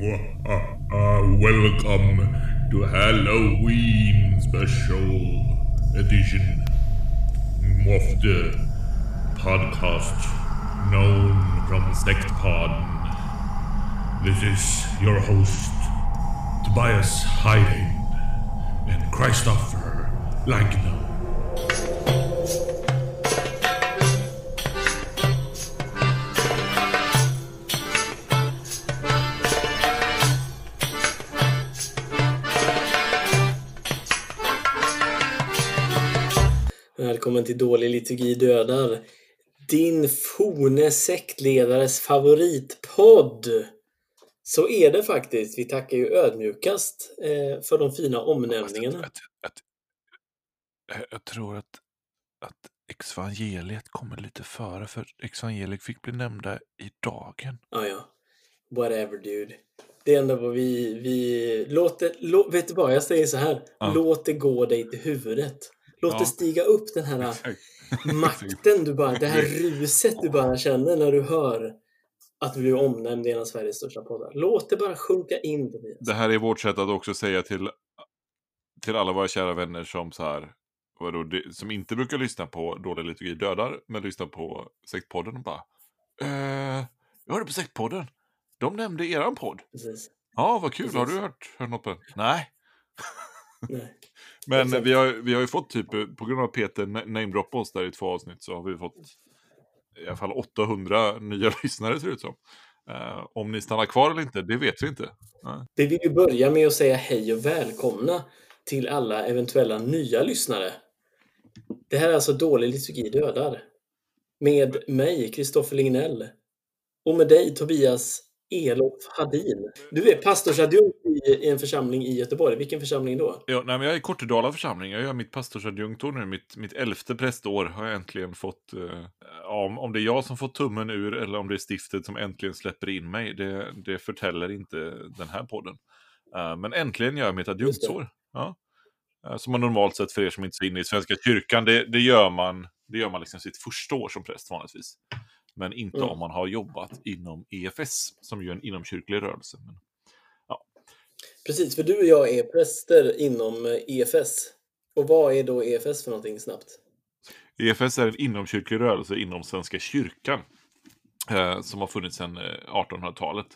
Welcome to Halloween special edition of the podcast known from Sectpod. This is your host, Tobias Hiding and Christopher Langno. Välkommen till Dålig liturgi dödar. Din forne sektledares favoritpodd. Så är det faktiskt. Vi tackar ju ödmjukast eh, för de fina omnämningarna. Att, att, att, jag tror att, att exvangeliet kommer lite före, för exvangeliet fick bli nämnda i dagen. Ja, ja. Whatever dude. Det enda vad vi... vi låt det, lå, vet du vad, jag säger så här. Ja. Låt det gå dig till huvudet. Låt Ja. det stiga upp den här Exakt. makten du bara, det här ruset du bara känner när du hör att du blir omnämnd i en av Sveriges största poddar. Låt det bara sjunka in Tobias. Det här är vårt sätt att också säga till, till alla våra kära vänner som så här, vadå, det, som inte brukar lyssna på Dålig liturgi dödar, men lyssnar på Sektpodden och bara eh, Jag hörde på Sektpodden. De nämnde eran podd. Precis. Ja, vad kul. Har Precis. du hört, hört något på den? Nej. Nej. Men Exakt. vi har, vi har ju fått typ, på grund av Peter na- namedroppade oss där i två avsnitt så har vi fått i alla fall 800 nya lyssnare ser det ut som. Eh, om ni stannar kvar eller inte, det vet vi inte. Nej. Vi vill ju börja med att säga hej och välkomna till alla eventuella nya lyssnare. Det här är alltså Dålig liturgi dödar. Med mig, Kristoffer Lignell. Och med dig, Tobias Elof Hadin. Du är pastorsadjunkt i, i en församling i Göteborg. Vilken församling då? Ja, nej, men jag är i Kortedala församling, jag gör mitt pastorsadjunktor nu, mitt, mitt elfte prästår har jag äntligen fått. Eh, om, om det är jag som fått tummen ur eller om det är stiftet som äntligen släpper in mig, det, det förtäller inte den här podden. Eh, men äntligen gör jag mitt adjunktsår. Ja. Eh, som man normalt sett, för er som inte är inne i Svenska kyrkan, det, det gör man, det gör man liksom sitt första år som präst vanligtvis. Men inte Mm. om man har jobbat inom EFS, som ju är en inomkyrklig rörelse. Men, Precis, för du och jag är präster inom eh, EFS. Och vad är då EFS för någonting snabbt? EFS är en inomkyrklig rörelse inom Svenska kyrkan. Eh, som har funnits sedan eh, 1800-talet.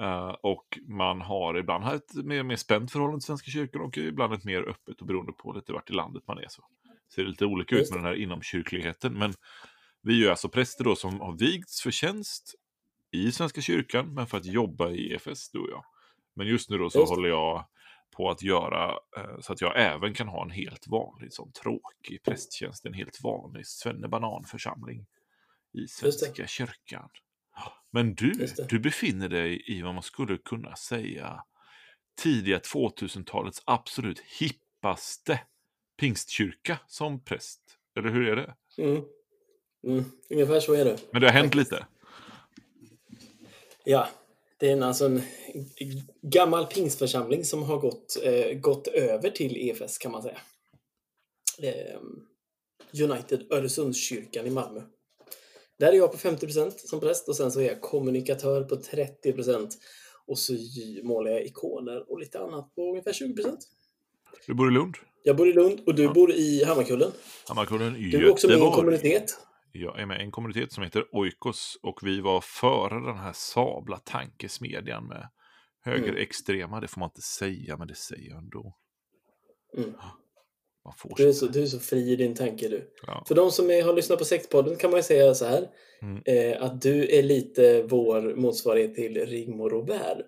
Eh, och man har ibland ett mer, mer spänt förhållande till Svenska kyrkan och ibland ett mer öppet och beroende på lite vart i landet man är. Så ser det lite olika ut med den här inomkyrkligheten. Men vi är ju alltså präster då som har vigts för tjänst i Svenska kyrkan, men för att jobba i EFS, du och jag. Men just nu då så Just håller jag på att göra eh, så att jag även kan ha en helt vanlig, sån tråkig prästtjänst, en helt vanlig svennebananförsamling i. Svenska kyrkan. Men du, du befinner dig i vad man skulle kunna säga tidiga 2000-talets absolut hippaste pingstkyrka som präst. Eller hur är det? Mm. Mm. Ungefär så är det. Men det har hänt lite. Ja, det är en, alltså en gammal pingstförsamling som har gått, eh, gått över till EFS kan man säga. Eh, United Öresundskyrkan i Malmö. Där är jag på 50% som präst och sen så är jag kommunikatör på 30% och så målar jag ikoner och lite annat på ungefär 20%. Du bor i Lund? Jag bor i Lund och du Ja. bor i Hammarkullen. Hammarkullen Du är också med i en Göteborg. kommunitet. Jag är med i en kommunitet som heter Oikos och vi var före den här sabla tankesmedjan med högerextrema. Det får man inte säga, men det säger jag ändå. Mm. Får Du är, så, du är så fri i din tanke du. Ja. För de som är, har lyssnat på Sektpodden kan man ju säga så här. Mm. Eh, att du är lite vår motsvarighet till Rigmor Robert.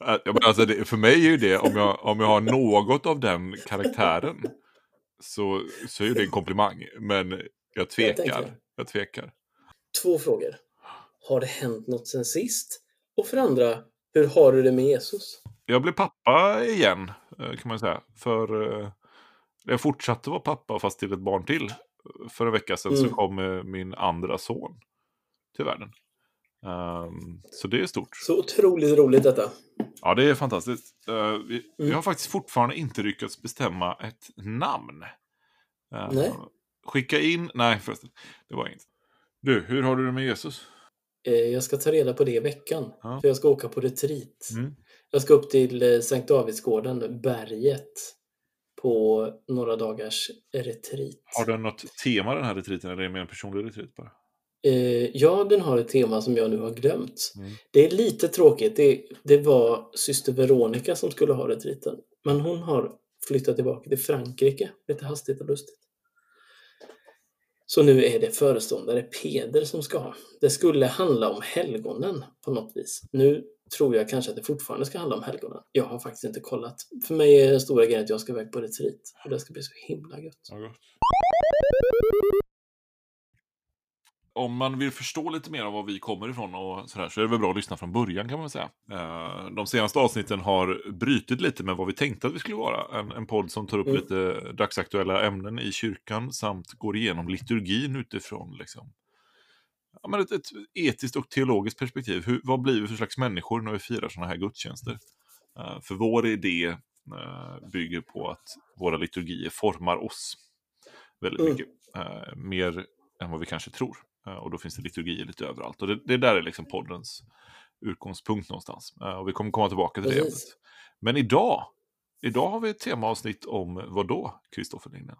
Äh, ja, men alltså det, för mig är ju det, om jag, om jag har något av den karaktären, så, så är det en komplimang. Men jag tvekar. det. Jag tvekar. Två frågor. Har det hänt något sen sist? Och för andra, hur har du det med Jesus? Jag blev pappa igen, eh, kan man säga. För eh, jag fortsatte vara pappa, fast till ett barn till. För en vecka sedan Mm. så kom eh, min andra son till världen. Ehm, så det är stort. Så otroligt roligt detta. Ja, det är fantastiskt. Eh, vi, vi Mm. har faktiskt fortfarande inte lyckats bestämma ett namn. Eh, Nej. Skicka in... Nej, förresten. Det var inget. Du, hur har du det med Jesus? Eh, jag ska ta reda på det i veckan. Ja. För jag ska åka på retreat. Mm. Jag ska upp till eh, Sankt Davidsgården, berget, på några dagars retreat. Har den något tema den här retriten eller är det mer en personlig retreat bara? Eh, ja, den har ett tema som jag nu har glömt. Mm. Det är lite tråkigt. Det, det var syster Veronica som skulle ha retriten. Men hon har flyttat tillbaka till Frankrike, lite hastigt och lustigt. Så nu är det föreståndare Peder som ska ha. Det skulle handla om helgonen på något vis. Nu tror jag kanske att det fortfarande ska handla om helgonen. Jag har faktiskt inte kollat. För mig är den stora grejen att jag ska iväg på retreat. Och det ska bli så himla gött. Ja, gott. Om man vill förstå lite mer om var vi kommer ifrån och sådär så är det väl bra att lyssna från början kan man säga. Eh, De senaste avsnitten har brytit lite med vad vi tänkte att vi skulle vara. En, en podd som tar upp Mm. lite dagsaktuella ämnen i kyrkan samt går igenom liturgin utifrån liksom, ja, men ett, ett etiskt och teologiskt perspektiv. Hur, vad blir vi för slags människor när vi firar sådana här gudstjänster? Eh, för vår idé eh, bygger på att våra liturgier formar oss väldigt Mm. mycket. Mer än vad vi kanske tror. Eh, och då finns det liturgier lite överallt. Och det, det där är liksom poddens utgångspunkt någonstans. Eh, och vi kommer komma tillbaka till det Precis. ämnet. Men idag, idag har vi ett temaavsnitt om vad då, Kristoffer Lignell?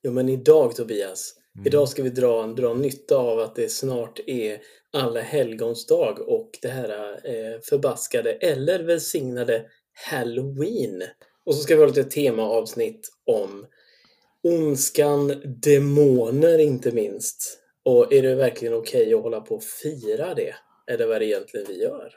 Ja, men idag Tobias, Mm. idag ska vi dra, dra nytta av att det snart är alla helgons dag och det här eh, förbaskade eller välsignade Halloween. Och så ska vi ha lite temaavsnitt om ondskan, demoner inte minst. Och är det verkligen okej att hålla på och fira det? Eller vad är det egentligen vi gör?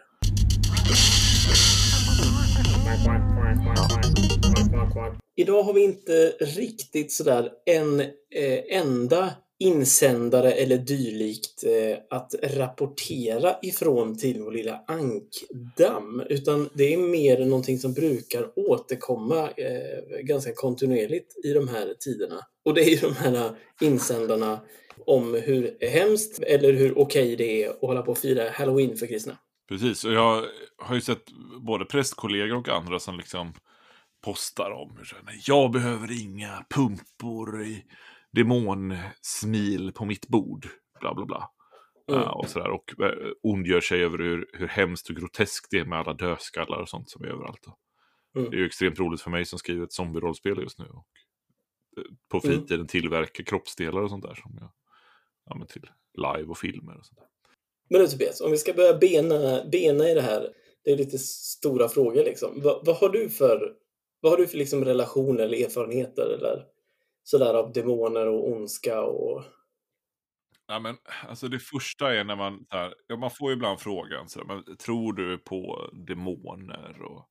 Idag har vi inte riktigt sådär en eh, enda insändare eller dylikt eh, att rapportera ifrån till vår lilla ankdamm. Utan det är mer någonting som brukar återkomma eh, ganska kontinuerligt i de här tiderna. Och det är ju de här insändarna om hur hemskt eller hur okej det är att hålla på och fira halloween för kristna. Precis, och jag har ju sett både prästkollegor och andra som liksom postar om hur så här, "Nej, jag behöver inga pumpor i demonsmil på mitt bord. Bla bla bla. Mm. Uh, och sådär. Och uh, ondgör sig över hur, hur hemskt och groteskt det är med alla dödskallar och sånt som är överallt. Mm. Det är ju extremt roligt för mig som skriver ett zombie-rollspel just nu. Och eh, på Mm. fritiden tillverkar kroppsdelar och sånt där som jag använder till live och filmer och sånt där. Men du Tobias, om vi ska börja bena, bena i det här. Det är lite stora frågor liksom. Vad, vad har du för, vad har du för liksom relationer eller erfarenheter eller sådär av demoner och ondska och... Ja, men, alltså det första är när man, så här, ja, man får ju ibland frågan, så här, men, tror du på demoner och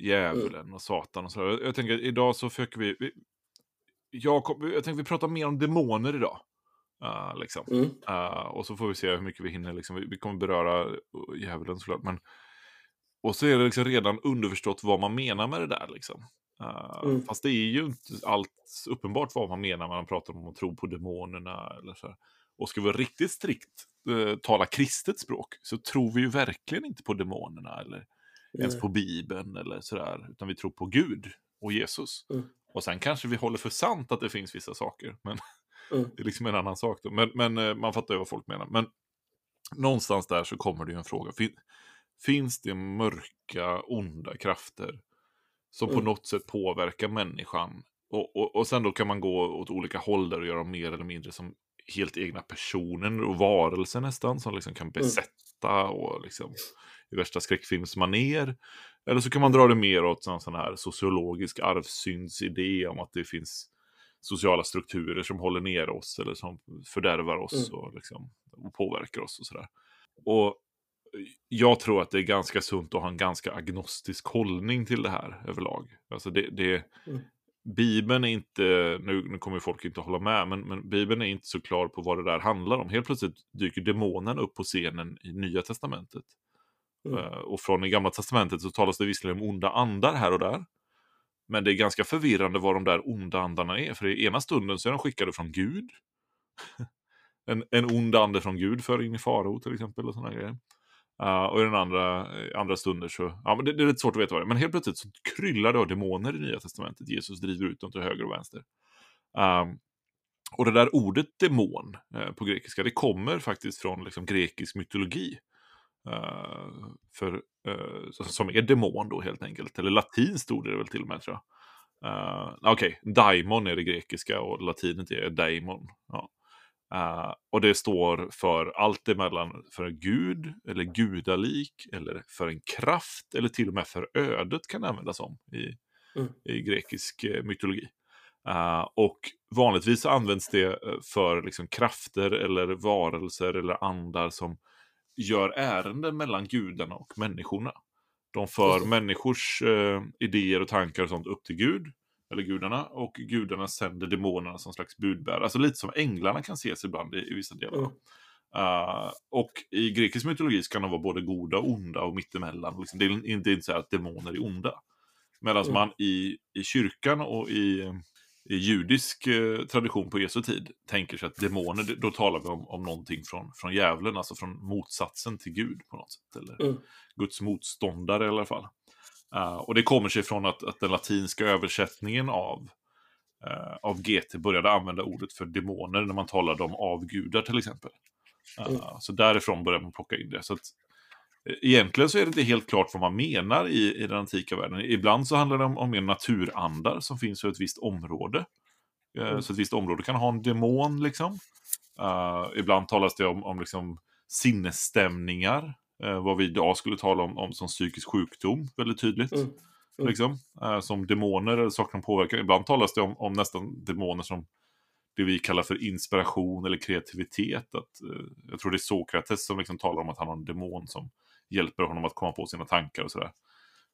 djävulen och satan och så. Jag, jag tänker idag så försöker vi, vi jag, kom, jag tänker vi pratar mer om demoner idag. Uh, liksom. Mm. Uh, och så får vi se hur mycket vi hinner. Liksom. Vi, vi kommer beröra uh, djävulen såklart. Men... Och så är det liksom redan underförstått vad man menar med det där. Liksom. Uh, Mm. Fast det är ju inte allt uppenbart vad man menar när man pratar om att tro på demonerna. Eller så. Och ska vi riktigt strikt tala kristet språk så tror vi ju verkligen inte på demonerna eller ens Nej. på Bibeln eller sådär. Utan vi tror på Gud och Jesus. Mm. Och sen kanske vi håller för sant att det finns vissa saker. Men Mm. det är liksom en annan sak då. Men, men eh, man fattar ju vad folk menar. Men någonstans där så kommer det ju en fråga. Fin, finns det mörka, onda krafter som på Mm. något sätt påverkar människan? Och, och, och sen då kan man gå åt olika håll där och göra dem mer eller mindre som helt egna personer och varelser nästan. Som liksom kan besätta och liksom i värsta skräckfilmsmaner. Eller så kan man dra det mer åt en sån här sociologisk arvssyndsidé om att det finns sociala strukturer som håller ner oss eller som fördärvar oss Mm. och, liksom, och påverkar oss och sådär. Och jag tror att det är ganska sunt att ha en ganska agnostisk hållning till det här överlag. Alltså det, det, Mm. Bibeln är inte, nu, nu kommer folk inte att hålla med, men, men Bibeln är inte så klar på vad det där handlar om. Helt plötsligt dyker demonen upp på scenen i Nya Testamentet. Mm. Eh, och från i Gamla Testamentet så talas det visserligen om onda andar här och där. Men det är ganska förvirrande vad de där onda andarna är. För i ena stunden så är de skickade från Gud. en, en ond ande från Gud för in i farao till exempel. Och såna grejer. Uh, och i den andra, eh, andra stunder så, ja men det, det är lite svårt att veta vad det är. Men helt plötsligt så kryllar det av demoner i Nya Testamentet. Jesus driver ut dem till höger och vänster. Uh, och det där ordet demon uh, på grekiska, det kommer faktiskt från liksom, grekisk mytologi. Uh, för, uh, som är demon då helt enkelt. Eller latinskt stod det väl till och med tror jag. Uh, Okej, okay. daimon är det grekiska och latinet är daimon. Ja. Uh, och det står för allt emellan för en gud, eller gudalik, eller för en kraft, eller till och med för ödet kan det användas om i, mm. i grekisk mytologi. Uh, och vanligtvis används det för liksom, krafter eller varelser eller andar som gör ärenden mellan gudarna och människorna. De för människors eh, idéer och tankar och sånt upp till Gud, eller gudarna, och gudarna sänder demonerna som slags budbärare. Alltså lite som änglarna kan ses ibland i, i vissa delar. Mm. Uh, och i grekisk mytologi kan de vara både goda och onda och mittemellan. Liksom, det är inte så att demoner är onda. Medan mm. man i, i kyrkan och i i judisk eh, tradition på Jesu tid tänker sig att demoner, då talar vi om, om någonting från, från djävulen, alltså från motsatsen till Gud på något sätt. Eller mm. Guds motståndare i alla fall. Uh, och det kommer sig från att, att den latinska översättningen av, uh, av GT började använda ordet för demoner när man talade om avgudar till exempel. Uh, mm. Så därifrån började man plocka in det. Så att, Egentligen så är det inte helt klart vad man menar i, i den antika världen. Ibland så handlar det om, om mer naturandar som finns för ett visst område. Eh, mm. Så ett visst område kan ha en demon liksom. Uh, ibland talas det om, om liksom sinnesstämningar. Uh, vad vi idag skulle tala om, om som psykisk sjukdom väldigt tydligt. Mm. Mm. Liksom. Uh, som demoner eller saker som påverkar. Ibland talas det om, om nästan demoner som det vi kallar för inspiration eller kreativitet. Att, jag tror det är Sokrates som liksom talar om att han har en demon som hjälper honom att komma på sina tankar och sådär.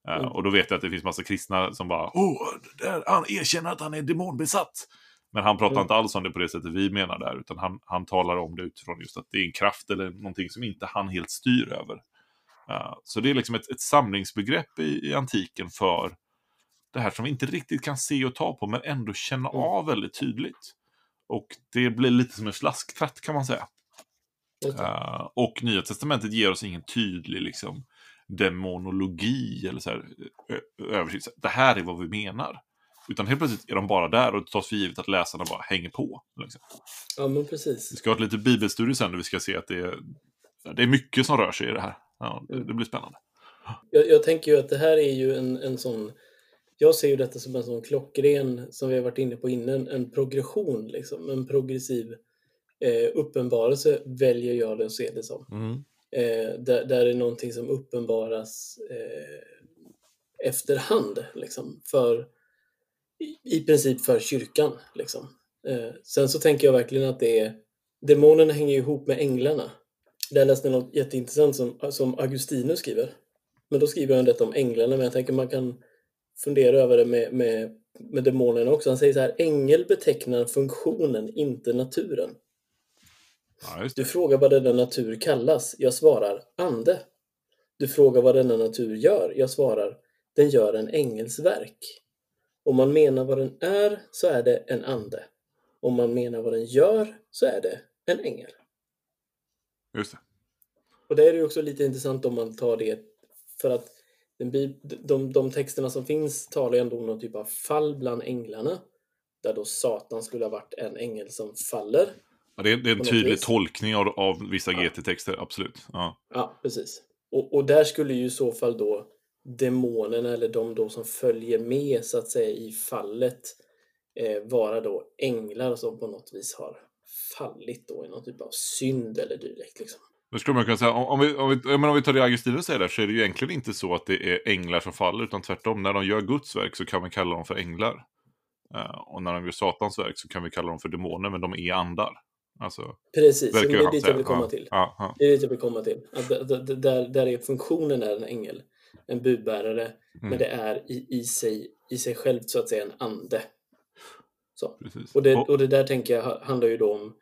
Mm. och då vet jag att det finns massa kristna som bara Åh, där, han erkänner att han är demonbesatt. Men han pratar mm. inte alls om det på det sättet vi menar där, utan han, han talar om det utifrån just att det är en kraft eller någonting som inte han helt styr över. Uh, så det är liksom ett, ett samlingsbegrepp i, i, antiken för det här som vi inte riktigt kan se och ta på, men ändå känna mm. av väldigt tydligt. Och det blir lite som en slasktratt kan man säga. Uh, och Nya Testamentet ger oss ingen tydlig liksom, demonologi eller så här, översikt. Det här är vad vi menar. Utan helt plötsligt är de bara där och det tas för givet att läsarna bara hänger på. Liksom. Ja, men precis. Vi ska ha ett lite bibelstudie sen där vi ska se att det är, det är mycket som rör sig i det här. Ja, det, det blir spännande. Jag, jag, tänker ju att det här är ju en, en sån... Jag ser ju detta som en sån klockren, som vi har varit inne på innan, en progression, liksom. En progressiv eh, uppenbarelse väljer jag att se det som. Mm. Eh, där, där det är någonting som uppenbaras eh, efterhand, liksom, för, i, i princip för kyrkan. Liksom. Eh, sen så tänker jag verkligen att det är Demonerna hänger ihop med änglarna. Där läste jag något jätteintressant som, som Augustinus skriver. Men då skriver han detta om änglarna, men jag tänker man kan fundera över det med, med, med demonerna också. Han säger så här, ängel betecknar funktionen, inte naturen. Ja, du frågar vad denna natur kallas. Jag svarar ande. Du frågar vad denna natur gör. Jag svarar den gör en ängelsverk. Om man menar vad den är så är det en ande. Om man menar vad den gör så är det en ängel. Just det. Och det är ju också lite intressant om man tar det för att den, de, de texterna som finns talar ju ändå om någon typ av fall bland änglarna. Där då Satan skulle ha varit en ängel som faller. Det, är, det är en tydlig vis. tolkning av, av vissa ja. GT-texter, absolut. Ja, ja precis. Och, och där skulle ju i så fall då demonerna eller de då som följer med så att säga i fallet eh, vara då änglar som på något vis har fallit då i någon typ av synd eller dylikt. Liksom. Då skulle man kunna säga, om, vi, om, vi, om vi tar det Augustinus säger där, så är det ju egentligen inte så att det är änglar som faller, utan tvärtom. När de gör Guds verk så kan vi kalla dem för änglar. Uh, och när de gör Satans verk så kan vi kalla dem för demoner, men de är andar. Alltså, Precis, det är dit jag vill komma till. Ja, ja. Det är dit jag vill komma till. Att där, där är funktionen är en ängel, en budbärare, mm. men det är i, i, sig, i sig självt så att säga en ande. Så. Och, det, och det där tänker jag handlar ju då om,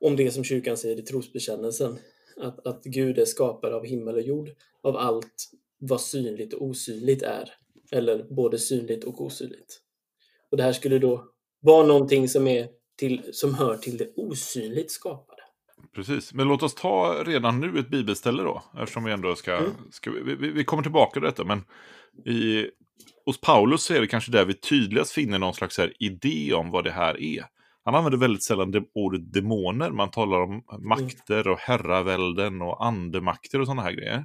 om det som kyrkan säger i trosbekännelsen. Att, att Gud är skapare av himmel och jord, av allt vad synligt och osynligt är. Eller både synligt och osynligt. Och det här skulle då vara någonting som är till, som hör till det osynligt skapade. Precis, men låt oss ta redan nu ett bibelställe då, eftersom vi ändå ska, mm. ska vi, vi, vi, kommer tillbaka till detta, men i, hos Paulus så är det kanske där vi tydligast finner någon slags här idé om vad det här är. Han använder väldigt sällan det, ordet demoner. Man talar om makter och herravälden och andemakter och sådana här grejer.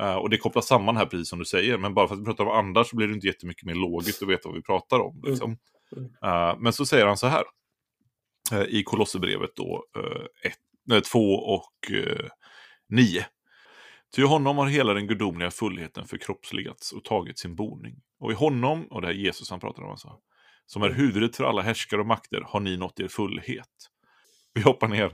Uh, och det kopplas samman här precis som du säger, men bara för att vi pratar om andar så blir det inte jättemycket mer logiskt att veta vad vi pratar om. Liksom. Mm. Uh, men så säger han så här Eh, i Kolosserbrevet då, eh, 2 och eh, 9. Ty honom har hela den gudomliga fullheten förkroppsligats och tagit sin boning. Och i honom, och det är Jesus han pratar om alltså, som är huvudet för alla härskare och makter, har ni nått er fullhet. Vi hoppar ner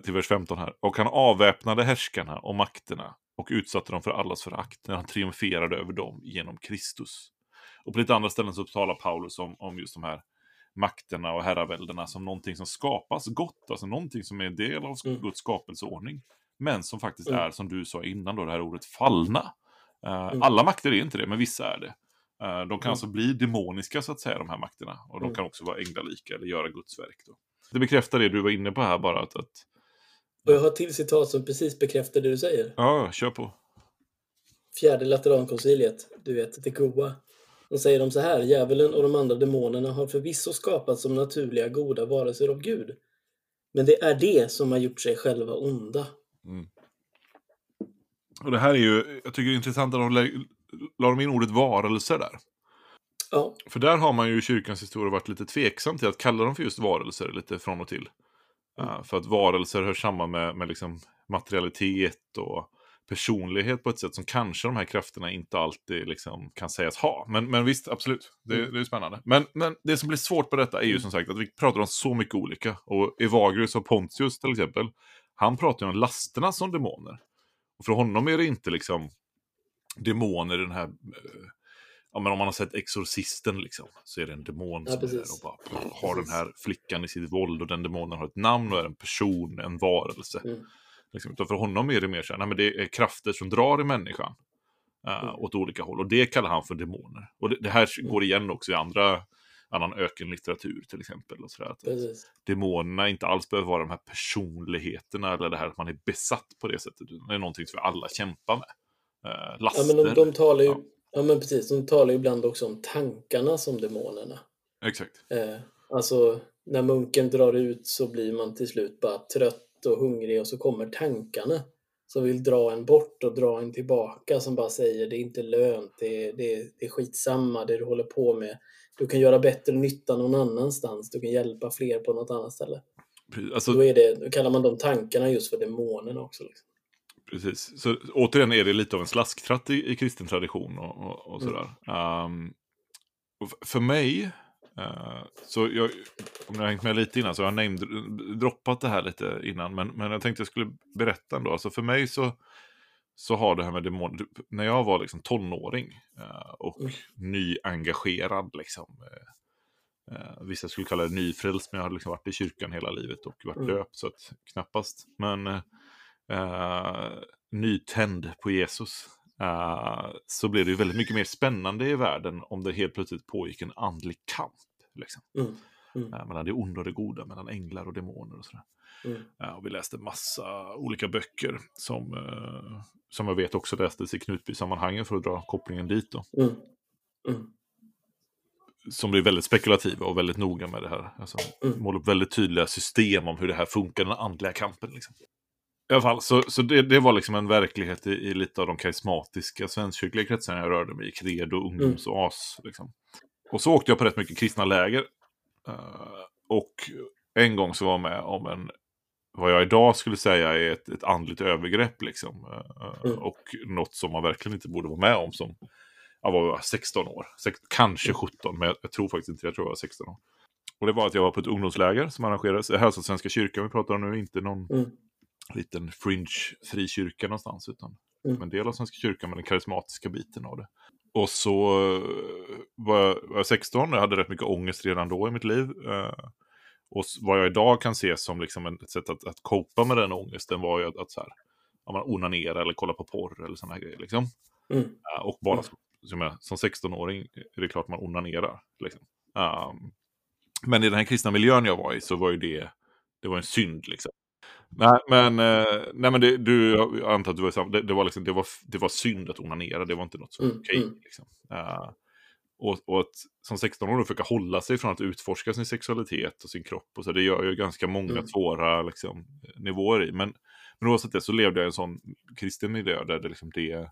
till vers 15 här. Och han avväpnade härskarna och makterna och utsatte dem för allas förakt när han triumferade över dem genom Kristus. Och på lite andra ställen så talar Paulus om, om just de här makterna och herraväldena som någonting som skapas gott, alltså någonting som är en del av mm. Guds skapelseordning. Men som faktiskt mm. är, som du sa innan, då, det här ordet fallna. Uh, mm. Alla makter är inte det, men vissa är det. Uh, de kan alltså bli demoniska, så att säga, de här makterna. Och de kan också vara änglalika eller göra Guds verk. Då. Det bekräftar det du var inne på här bara. Att, att... Och jag har ett till citat som precis bekräftar det du säger. Ja, kör på. Fjärde Laterankonciliet, du vet, det goa. De säger de så här, djävulen och de andra demonerna har förvisso skapats som naturliga goda varelser av Gud. Men det är det som har gjort sig själva onda. Mm. Och det här är ju, jag tycker det är intressant att de la in ordet varelser där. Ja. För där har man ju i kyrkans historia varit lite tveksam till att kalla dem för just varelser lite från och till. Mm. Uh, för att varelser hör samman med, med liksom materialitet och personlighet på ett sätt som kanske de här krafterna inte alltid liksom kan sägas ha. Men, men visst, absolut, det, mm. det är spännande. Men, men det som blir svårt på detta är ju mm. som sagt att vi pratar om så mycket olika. Och Evagrius och Pontius till exempel, han pratar ju om lasterna som demoner. Och för honom är det inte liksom demoner i den här... Eh, ja, men om man har sett Exorcisten liksom, så är det en demon som precis. är där och bara har den här flickan i sitt våld och den demonen har ett namn och är en person, en varelse. Mm. Liksom, för honom är det mer så här, nej, men det är krafter som drar i människan uh, mm. åt olika håll. Och det kallar han för demoner. Och det, det här mm. går igen också i andra annan ökenlitteratur till exempel. Och sådär, att demonerna inte alls behöver vara de här personligheterna eller det här att man är besatt på det sättet. Det är någonting som vi alla kämpar med. Uh, laster. Ja, men de, de talar ju, ja. ja. men precis, de talar ju ibland också om tankarna som demonerna. Exakt. Uh, alltså, när munken drar ut så blir man till slut bara trött och hungrig och så kommer tankarna som vill dra en bort och dra en tillbaka som bara säger det är inte lönt, det är, det är, det är skitsamma det du håller på med. Du kan göra bättre nytta någon annanstans, du kan hjälpa fler på något annat ställe. Alltså, då, är det, då kallar man de tankarna just för demonerna också. Liksom. Precis, så återigen är det lite av en slasktratt i, i kristen tradition och, och, och sådär. Mm. Um, för mig Uh, så jag, om jag har hängt med lite innan så har jag droppat det här lite innan. Men, men jag tänkte jag skulle berätta ändå. Alltså för mig så, så har det här med demoner, när jag var liksom tonåring uh, och mm. nyengagerad liksom. Uh, vissa skulle kalla det nyfrälst, men jag har liksom varit i kyrkan hela livet och varit mm. döpt, så att knappast. Men nytänd på Jesus. Uh, så blev det ju väldigt mycket mer spännande i världen om det helt plötsligt pågick en andlig kamp. Liksom. Mm. Mm. Uh, mellan det onda och det goda, mellan änglar och demoner och sådär. Mm. Uh, och vi läste massa olika böcker som, som jag vet också lästes i Knutby-sammanhangen för att dra kopplingen dit. Då. Mm. Mm. Som blir väldigt spekulativa och väldigt noga med det här. Alltså, mm. Målar upp väldigt tydliga system om hur det här funkar, den andliga kampen. Liksom. I alla fall, så, så det, det var liksom en verklighet i, i lite av de karismatiska svenskkyrkliga kretsarna jag rörde mig i. Credo, ungdoms och as. Liksom. Och så åkte jag på rätt mycket kristna läger. Uh, och en gång så var jag med om en, vad jag idag skulle säga är ett, ett andligt övergrepp. Liksom. Uh, mm. Och något som man verkligen inte borde vara med om som jag var 16 år. Sex, kanske 17, mm. men jag, jag, tror faktiskt inte, jag tror jag var 16 år. Och det var att jag var på ett ungdomsläger som arrangerades. Här är alltså Svenska kyrkan vi pratar om nu, inte någon mm liten fringe-frikyrka någonstans, utan mm. en del av Svenska kyrkan med den karismatiska biten av det. Och så eh, var jag, var jag 16, jag hade rätt mycket ångest redan då i mitt liv. Eh, och vad jag idag kan se som liksom ett sätt att, att copa med den ångesten var ju att, att så här, man onanera eller kolla på porr eller sådana grejer. Liksom. Mm. Uh, och bara mm. som, jag, som 16-åring är det klart man onanerar. Liksom. Um, men i den här kristna miljön jag var i så var ju det, det var en synd. Liksom. Nej, men, eh, nej, men det, du, jag antar att du var samma. Det, det, var liksom, det, var, det var synd att onanera, det var inte något som mm, okej. Okay, mm. liksom. uh, och, och att som 16-åring försöka hålla sig från att utforska sin sexualitet och sin kropp. Och så, det gör ju ganska många Mm. svåra liksom, nivåer i. Men, men oavsett det så levde jag i en sån kristen miljö där det, liksom, det,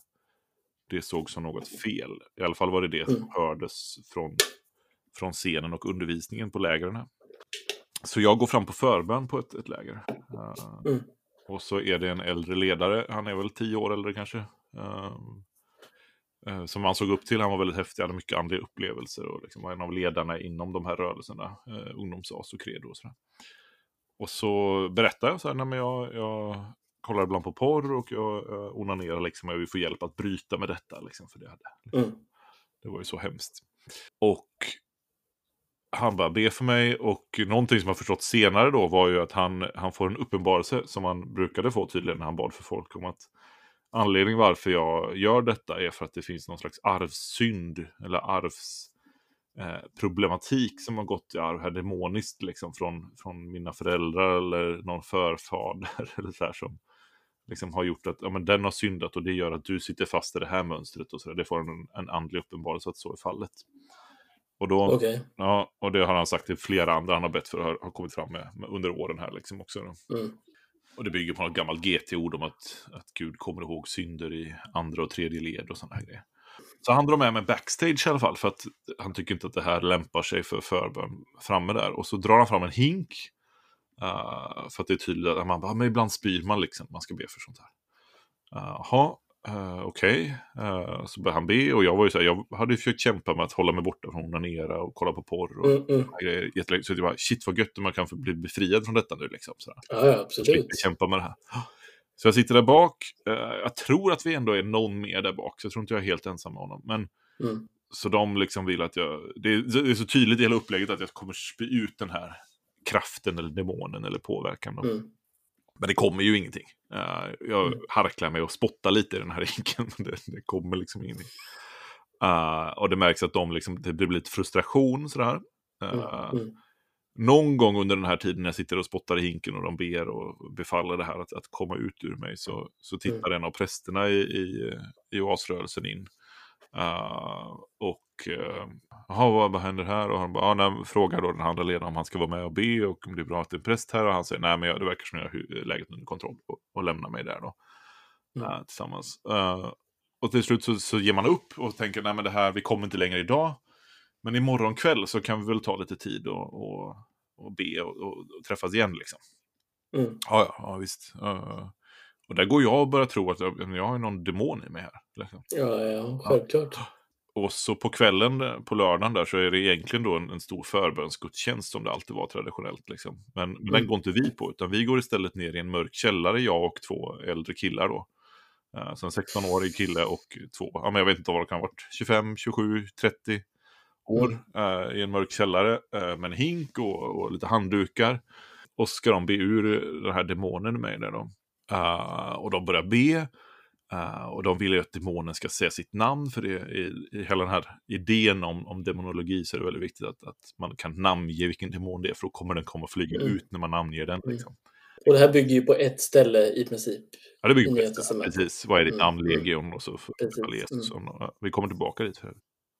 det såg som något fel. I alla fall var det det som Mm. hördes från, från scenen och undervisningen på lägren. Så jag går fram på förbön på ett, ett läger. Eh, Mm. Och så är det en äldre ledare, han är väl tio år äldre kanske. eh, som man såg upp till, han var väldigt häftig, hade mycket andliga upplevelser och liksom var en av ledarna inom de här rörelserna, eh, ungdomsas och credo och sådär. Och så berättar jag så här, nej men jag, jag kollar ibland på porr och jag, jag onanerar liksom, jag vill få hjälp att bryta med detta liksom, för det hade Mm. det var ju så hemskt. Och han bara ber för mig och någonting som jag förstått senare då var ju att han, han får en uppenbarelse som han brukade få tydligen när han bad för folk om att anledningen varför jag gör detta är för att det finns någon slags arvssynd eller arvsproblematik eh, som har gått i arv här demoniskt liksom från, från mina föräldrar eller någon förfader eller så här som liksom har gjort att ja, men den har syndat och det gör att du sitter fast i det här mönstret och så där. Det får en, en andlig uppenbarelse att så är fallet. Och då, Okej. ja, och det har han sagt till flera andra han har bett för har, har kommit fram med, med under åren här liksom också. Mm. Och det bygger på något gammalt GT-ord om att, att Gud kommer ihåg synder i andra och tredje led och sådana här grejer. Så han drar med mig backstage i alla fall för att han tycker inte att det här lämpar sig för förbön framme där. Och så drar han fram en hink. eh, för att det är tydligt att man bara, men ibland spyr man liksom, man ska be för sånt här. Eh, Jaha, uh, okej. Eh, så började han be och jag var ju så här, jag hade ju försökt kämpa med att hålla mig borta från onanera och kolla på porr och Mm, mm. grejer jättelänge. Så jag bara, shit vad gött om man kan få bli befriad från detta nu liksom. Så här Ja, absolut. slipper kämpa med det här. Så jag sitter där bak. Eh, jag tror att vi ändå är någon mer där bak, så jag tror inte jag är helt ensam med honom. Men, Mm. så de liksom vill att jag... Det är, det är så tydligt i hela upplägget att jag kommer spy ut den här kraften eller demonen eller påverkan. Mm. Men det kommer ju ingenting. Eh, jag Mm. harklar mig och spottar lite i den här rinken, det, det kommer liksom ingenting. Eh, och det märks att de liksom, det blir lite frustration sådär. Mm. Eh, Mm. någon gång under den här tiden när jag sitter och spottar i hinken och de ber och befaller det här att, att komma ut ur mig så, så tittar en av prästerna i, i, i oasrörelsen in. Uh, och uh, jaha, vad, vad händer här? Och han bara, ah, nej, frågar då den andra ledaren om han ska vara med och be och om det är bra att det är en präst här. Och han säger, nej men jag, det verkar som jag har läget under kontroll och, och lämnar mig där då. Mm. eh, tillsammans. Eh, och till slut så, så ger man upp och tänker, nej men det här, vi kommer inte längre idag. Men imorgon kväll så kan vi väl ta lite tid och, och, och be och, och, och träffas igen liksom. Mm. Ja, ja, ja visst. Eh, och där går jag och börjar tro att jag, jag har någon demon i mig här. Liksom. Ja, ja, självklart. Och så på kvällen, eh, på lördagen där, så är det egentligen då en, en stor förbönsgudstjänst som det alltid var traditionellt. Liksom. Men, men den Mm. går inte vi på, utan vi går istället ner i en mörk källare, jag och två äldre killar då. Uh, så en 16-årig kille och två, ja men jag vet inte vad det kan ha varit, 25, 27, 30 år eh, i en mörk källare eh, med en hink och, och lite handdukar. Och ska de be ur den här demonen med där då. Eh, och de börjar be. Eh, och de vill ju att demonen ska säga sitt namn, för det, i, i hela den här idén om, om demonologi så är det väldigt viktigt att, att man kan namnge vilken demon det är, för då kommer den komma flyga Mm. ut när man namnger den. Mm. Liksom. Och det här bygger ju på ett ställe i princip. Ja, det bygger på det. testamentet. Precis, vad är ditt Mm, namn? mm. Legion och så för för Jesus. mm. Och, vi kommer tillbaka dit.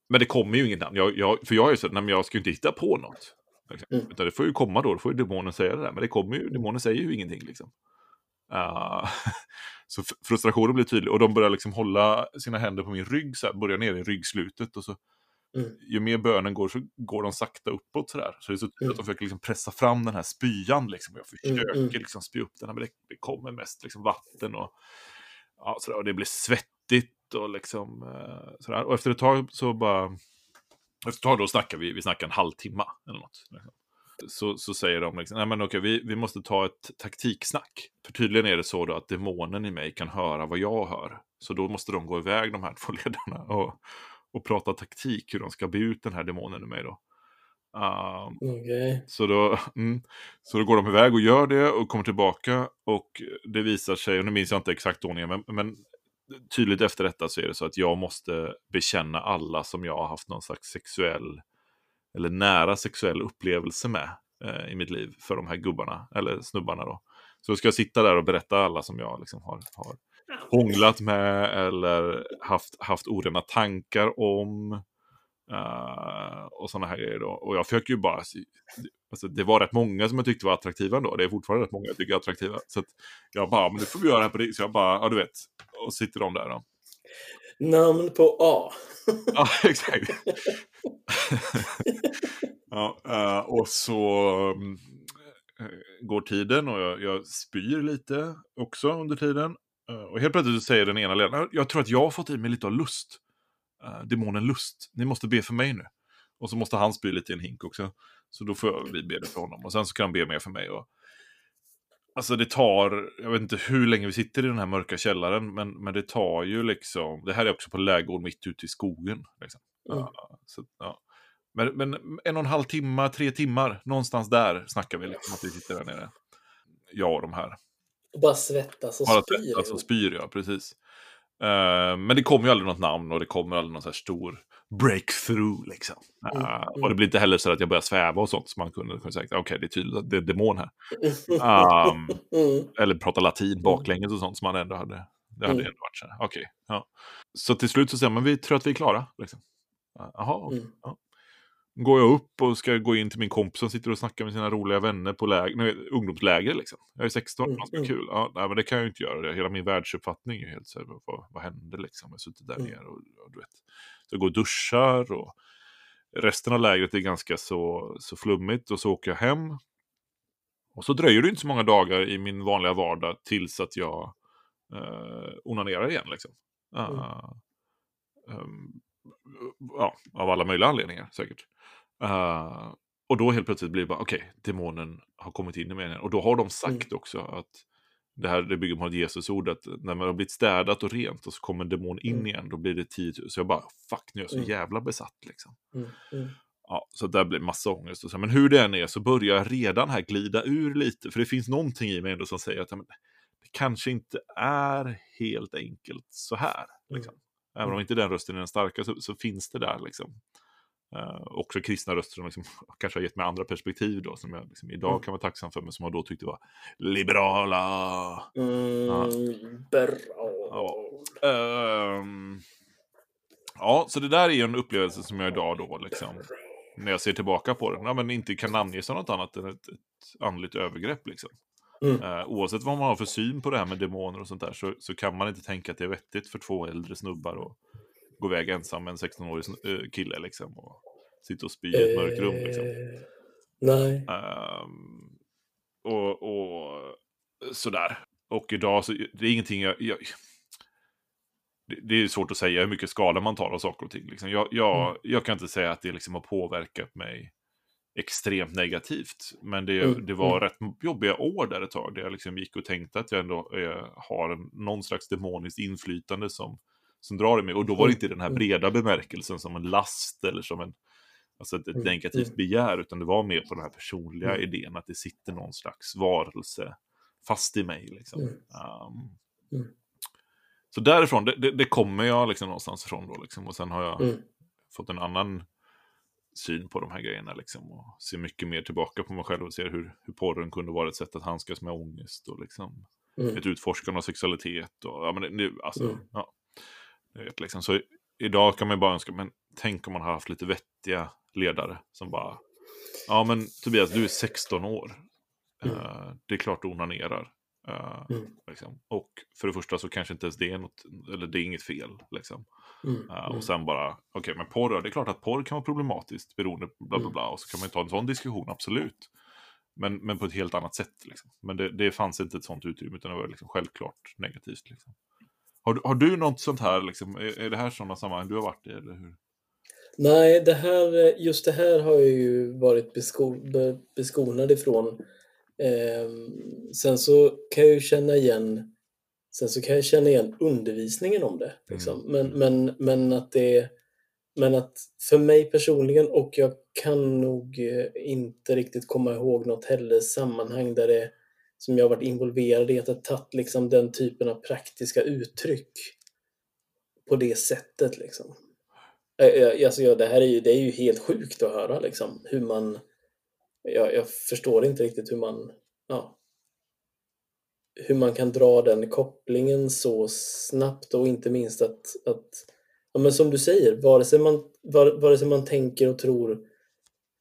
Men det kommer ju inget namn. Jag, jag, för jag är ju så att nej, men jag ska ju inte hitta på något. Liksom. Mm. Utan det får ju komma då, då får ju demonen säga det där. Men det kommer ju, demonen säger ju ingenting liksom. Ah, så frustrationen blir tydlig och de börjar liksom hålla sina händer på min rygg, så här, börjar ner i ryggslutet och så Mm. ju mer bönen går så går de sakta uppåt sådär. Så det är så tydligt Mm. att de försöker liksom pressa fram den här spyan liksom. Jag försöker Mm, mm. liksom spy upp den, här, men det, kommer mest liksom vatten och, ja, sådär, och det blir svettigt och liksom eh, sådär. Och efter ett tag så bara, efter ett tag då snackar vi, vi snackar en halvtimme eller något. Liksom. Så, så säger de liksom, nej men okej, vi, vi måste ta ett taktiksnack. För tydligen är det så då att demonen i mig kan höra vad jag hör. Så då måste de gå iväg, de här två ledarna, och, och prata taktik, hur de ska be ut den här demonen i mig då. Um, Okej. så då, mm, så då går de iväg och gör det och kommer tillbaka och det visar sig, och nu minns jag inte exakt ordningen, men, men tydligt efter detta så är det så att jag måste bekänna alla som jag har haft någon slags sexuell eller nära sexuell upplevelse med eh, i mitt liv för de här gubbarna, eller snubbarna då. Så ska jag sitta där och berätta alla som jag liksom har, har hånglat med eller haft, haft orena tankar om. Uh, och sådana här grejer då. Och jag försöker ju bara... Alltså, det var rätt många som jag tyckte var attraktiva ändå. Det är fortfarande rätt många jag tycker är attraktiva. Så jag bara, men nu får vi göra det här på det. Så jag bara, ja du vet. Och sitter de där då. Namn på A. ja, exakt. ja, uh, och så um, går tiden och jag, jag spyr lite också under tiden. Uh, och helt plötsligt säger den ena ledaren, jag tror att jag har fått i mig lite av lust. Demonen lust. Ni måste be för mig nu. Och så måste han spy lite i en hink också. Så då får vi be det för honom. Och sen så kan han be mer för mig. Och... Alltså det tar, jag vet inte hur länge vi sitter i den här mörka källaren. Men, men det tar ju liksom, det här är också på lägård mitt ute i skogen. Liksom. Mm. Ja, så, ja. Men, men en och en halv timme, tre timmar, någonstans där snackar vi liksom att vi sitter där nere. Jag och de här. Och bara svettas och bara spyr. Svettas och spyr, ja, precis. Uh, men det kommer ju aldrig något namn och det kommer aldrig någon så här stor breakthrough liksom. Uh, mm, mm. Och det blir inte heller så att jag börjar sväva och sånt. Så man kunde, kunde säga, okej okay, det är tydligt att det är demon här. Um, mm. Eller prata latin baklänges och sånt som man ändå hade. Det hade mm. ändå varit så här, okej. Okay, ja. Så till slut så säger man, vi tror att vi är klara. Liksom. Jaha, okay, mm. ja går jag upp och ska gå in till min kompis som sitter och snackar med sina roliga vänner på läger, nej, ungdomsläger. Liksom. Jag är 16, mm, ganska mm. kul. Ja, nej, men det kan jag ju inte göra. Hela min världsuppfattning är helt så här, vad, vad hände liksom? Jag har suttit där mm. nere och, och, du vet. Så jag går och duschar och resten av lägret är ganska så, så flummigt och så åker jag hem. Och så dröjer det inte så många dagar i min vanliga vardag tills att jag eh, onanerar igen. Liksom. Uh, um, ja, av alla möjliga anledningar säkert. Uh, och då helt plötsligt blir det bara, okej, okay, demonen har kommit in i mig. Och då har de sagt mm. också att det här det bygger på ett Jesusord, att när man har blivit städat och rent och så kommer en demon in mm. igen, då blir det 10 000. Så jag bara, fuck, nu är jag så mm. jävla besatt liksom. Mm. Mm. Ja, så där blir massa ångest. Och så. Men hur det än är så börjar jag redan här glida ur lite, för det finns någonting i mig ändå som säger att men, det kanske inte är helt enkelt så här. Liksom. Även om inte den rösten är den starka så, så finns det där liksom. Uh, också kristna röster som liksom, kanske har gett mig andra perspektiv då, som jag liksom, idag mm. kan vara tacksam för, men som jag då tyckte var liberala. Mm, ja. Bra. Ja. Um, ja, så det där är ju en upplevelse som jag idag då, liksom, när jag ser tillbaka på den, ja, men inte kan namnge som något annat än ett, ett andligt övergrepp. Liksom. Mm. Uh, oavsett vad man har för syn på det här med demoner och sånt där, så, så kan man inte tänka att det är vettigt för två äldre snubbar och gå iväg ensam med en 16-årig eh, kille liksom. Och sitta och spy i ett mörkt rum liksom. Eh, nej. Um, och, och sådär. Och idag så, det är ingenting jag, jag det, det är svårt att säga hur mycket skada man tar av saker och ting. Liksom. Jag, jag, mm. jag kan inte säga att det liksom har påverkat mig extremt negativt. Men det, mm. det var mm. rätt jobbiga år där ett tag. Där jag liksom gick och tänkte att jag ändå eh, har en, någon slags demoniskt inflytande som som drar i mig. Och då var det inte den här mm. breda bemärkelsen som en last eller som en, alltså ett, ett mm. negativt mm. begär, utan det var mer på den här personliga mm. idén att det sitter någon slags varelse fast i mig. Liksom. Mm. Um, så därifrån, det, det, det, kommer jag liksom någonstans ifrån då. Liksom. Och sen har jag fått en annan syn på de här grejerna liksom, och ser mycket mer tillbaka på mig själv och ser hur, hur porren kunde vara ett sätt att handskas med ångest och liksom, mm. ett utforskande av sexualitet. Och, ja, men det, alltså, mm. ja. Vet, liksom. Så idag kan man bara önska, men tänk om man har haft lite vettiga ledare som bara, ja men Tobias, du är 16 år. Mm. Uh, det är klart du onanerar. Uh, mm. liksom. Och för det första så kanske inte ens det är något, eller det är inget fel. Liksom. Mm. Uh, och sen bara, okej okay, men porr, det är klart att porr kan vara problematiskt beroende bla bla mm. bla. Och så kan man ta en sån diskussion, absolut. Men, men på ett helt annat sätt. Liksom. Men det, det fanns inte ett sånt utrymme, utan det var liksom självklart negativt. Liksom. Har, har du något sånt här, liksom, är, är det här sådana sammanhang du har varit i? Eller hur? Nej, det här, just det här har jag ju varit besko, beskonad ifrån. Eh, sen så kan jag ju känna igen Sen så kan jag känna igen undervisningen om det. Liksom. Mm. Men, men, men, att det men att för mig personligen, och jag kan nog eh, inte riktigt komma ihåg något heller sammanhang där det som jag varit involverad i, att ha tagit liksom den typen av praktiska uttryck på det sättet. Liksom. Alltså, ja, det här är ju, det är ju helt sjukt att höra liksom, hur man... Jag, jag förstår inte riktigt hur man... Ja, hur man kan dra den kopplingen så snabbt och inte minst att, att ja, men som du säger, vare sig man, vare, vare sig man tänker och tror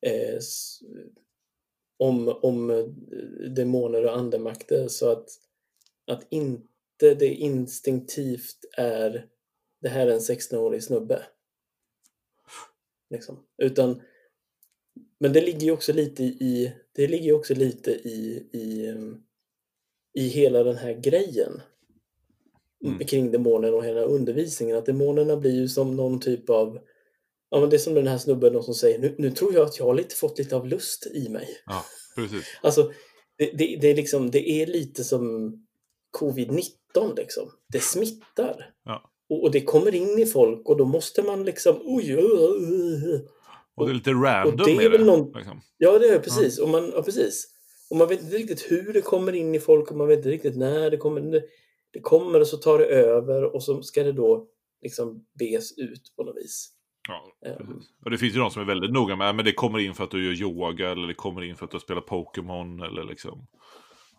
eh, om, om eh, demoner och andemakter så att, att inte det instinktivt är det här är en 16-årig snubbe. Liksom. Utan, men det ligger ju också lite i, det ligger också lite i, i, em, i hela den här grejen Mm. kring demonerna och hela undervisningen. Att demonerna blir ju som någon typ av Ja, men det är som den här snubben som säger nu, nu tror jag att jag har lite, fått lite av lust i mig. Ja, precis. Alltså, det, det, det, är liksom, det är lite som covid-19 liksom. Det smittar. Ja. Och, och det kommer in i folk och då måste man liksom oj, oj, oj, oj. Och det är lite random det är väl det. någon- Liksom. Ja, det är precis. Och man, ja, precis. Och man vet inte riktigt hur det kommer in i folk och man vet inte riktigt när det kommer. Det, det kommer och så tar det över och så ska det då liksom bes ut på något vis. Ja, precis. Och det finns ju de som är väldigt noga med men det kommer in för att du gör yoga eller det kommer in för att du spelar Pokémon eller liksom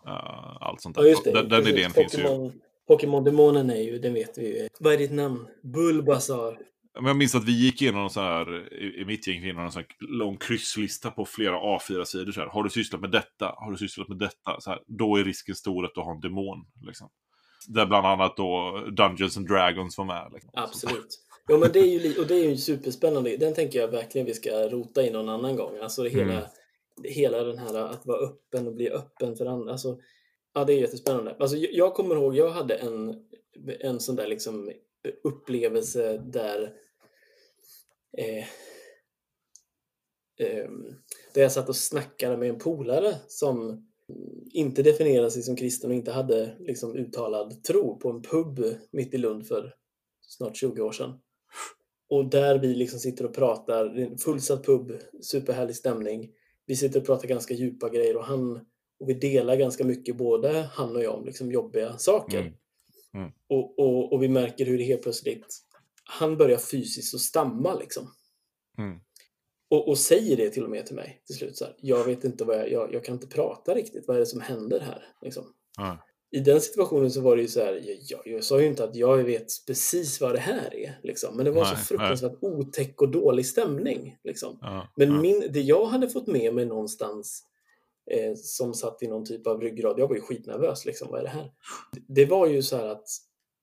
uh, allt sånt där. Ja, just det. Den, den idén finns ju. Pokémon, Pokémon-demonen är ju, den vet vi ju. Vad är ditt namn? Bulbasaur. Men jag minns att vi gick igenom en sån här, i, mitt gäng, igenom en sån här lång krysslista på flera A4-sidor. Så här. Har du sysslat med detta? Har du sysslat med detta? Så här, då är risken stor att du har en demon. Liksom. Där bland annat då Dungeons and Dragons var med. Liksom. Absolut. Ja, men det är ju, och det är ju superspännande. Den tänker jag verkligen vi ska rota i någon annan gång. Alltså det hela, Mm. hela den här att vara öppen och bli öppen för andra. Alltså, ja, det är jättespännande. Alltså, jag, kommer ihåg, jag hade en, en sån där liksom upplevelse där eh, ehm, där jag satt och snackade med en polare som inte definierade sig som kristen och inte hade liksom uttalad tro på en pub mitt i Lund för snart 20 år sedan. Och där vi liksom sitter och pratar, det är en fullsatt pub, superhärlig stämning. Vi sitter och pratar ganska djupa grejer och han och vi delar ganska mycket, både han och jag, om liksom jobbiga saker. Mm. Mm. Och, och, och vi märker hur det helt plötsligt, han börjar fysiskt att stamma liksom. Mm. Och, och säger det till och med till mig till slut. Så här, jag vet inte vad jag, jag, jag kan inte prata riktigt. Vad är det som händer här? Liksom. I den situationen så var det ju så här, jag, jag sa ju inte att jag vet precis vad det här är. Liksom. Men det var så Nej, fruktansvärt otäck och dålig stämning. Liksom. Ja, Men ja. min, det jag hade fått med mig någonstans eh, som satt i någon typ av ryggrad, jag var ju skitnervös, liksom, vad är det här? Det var ju så här att,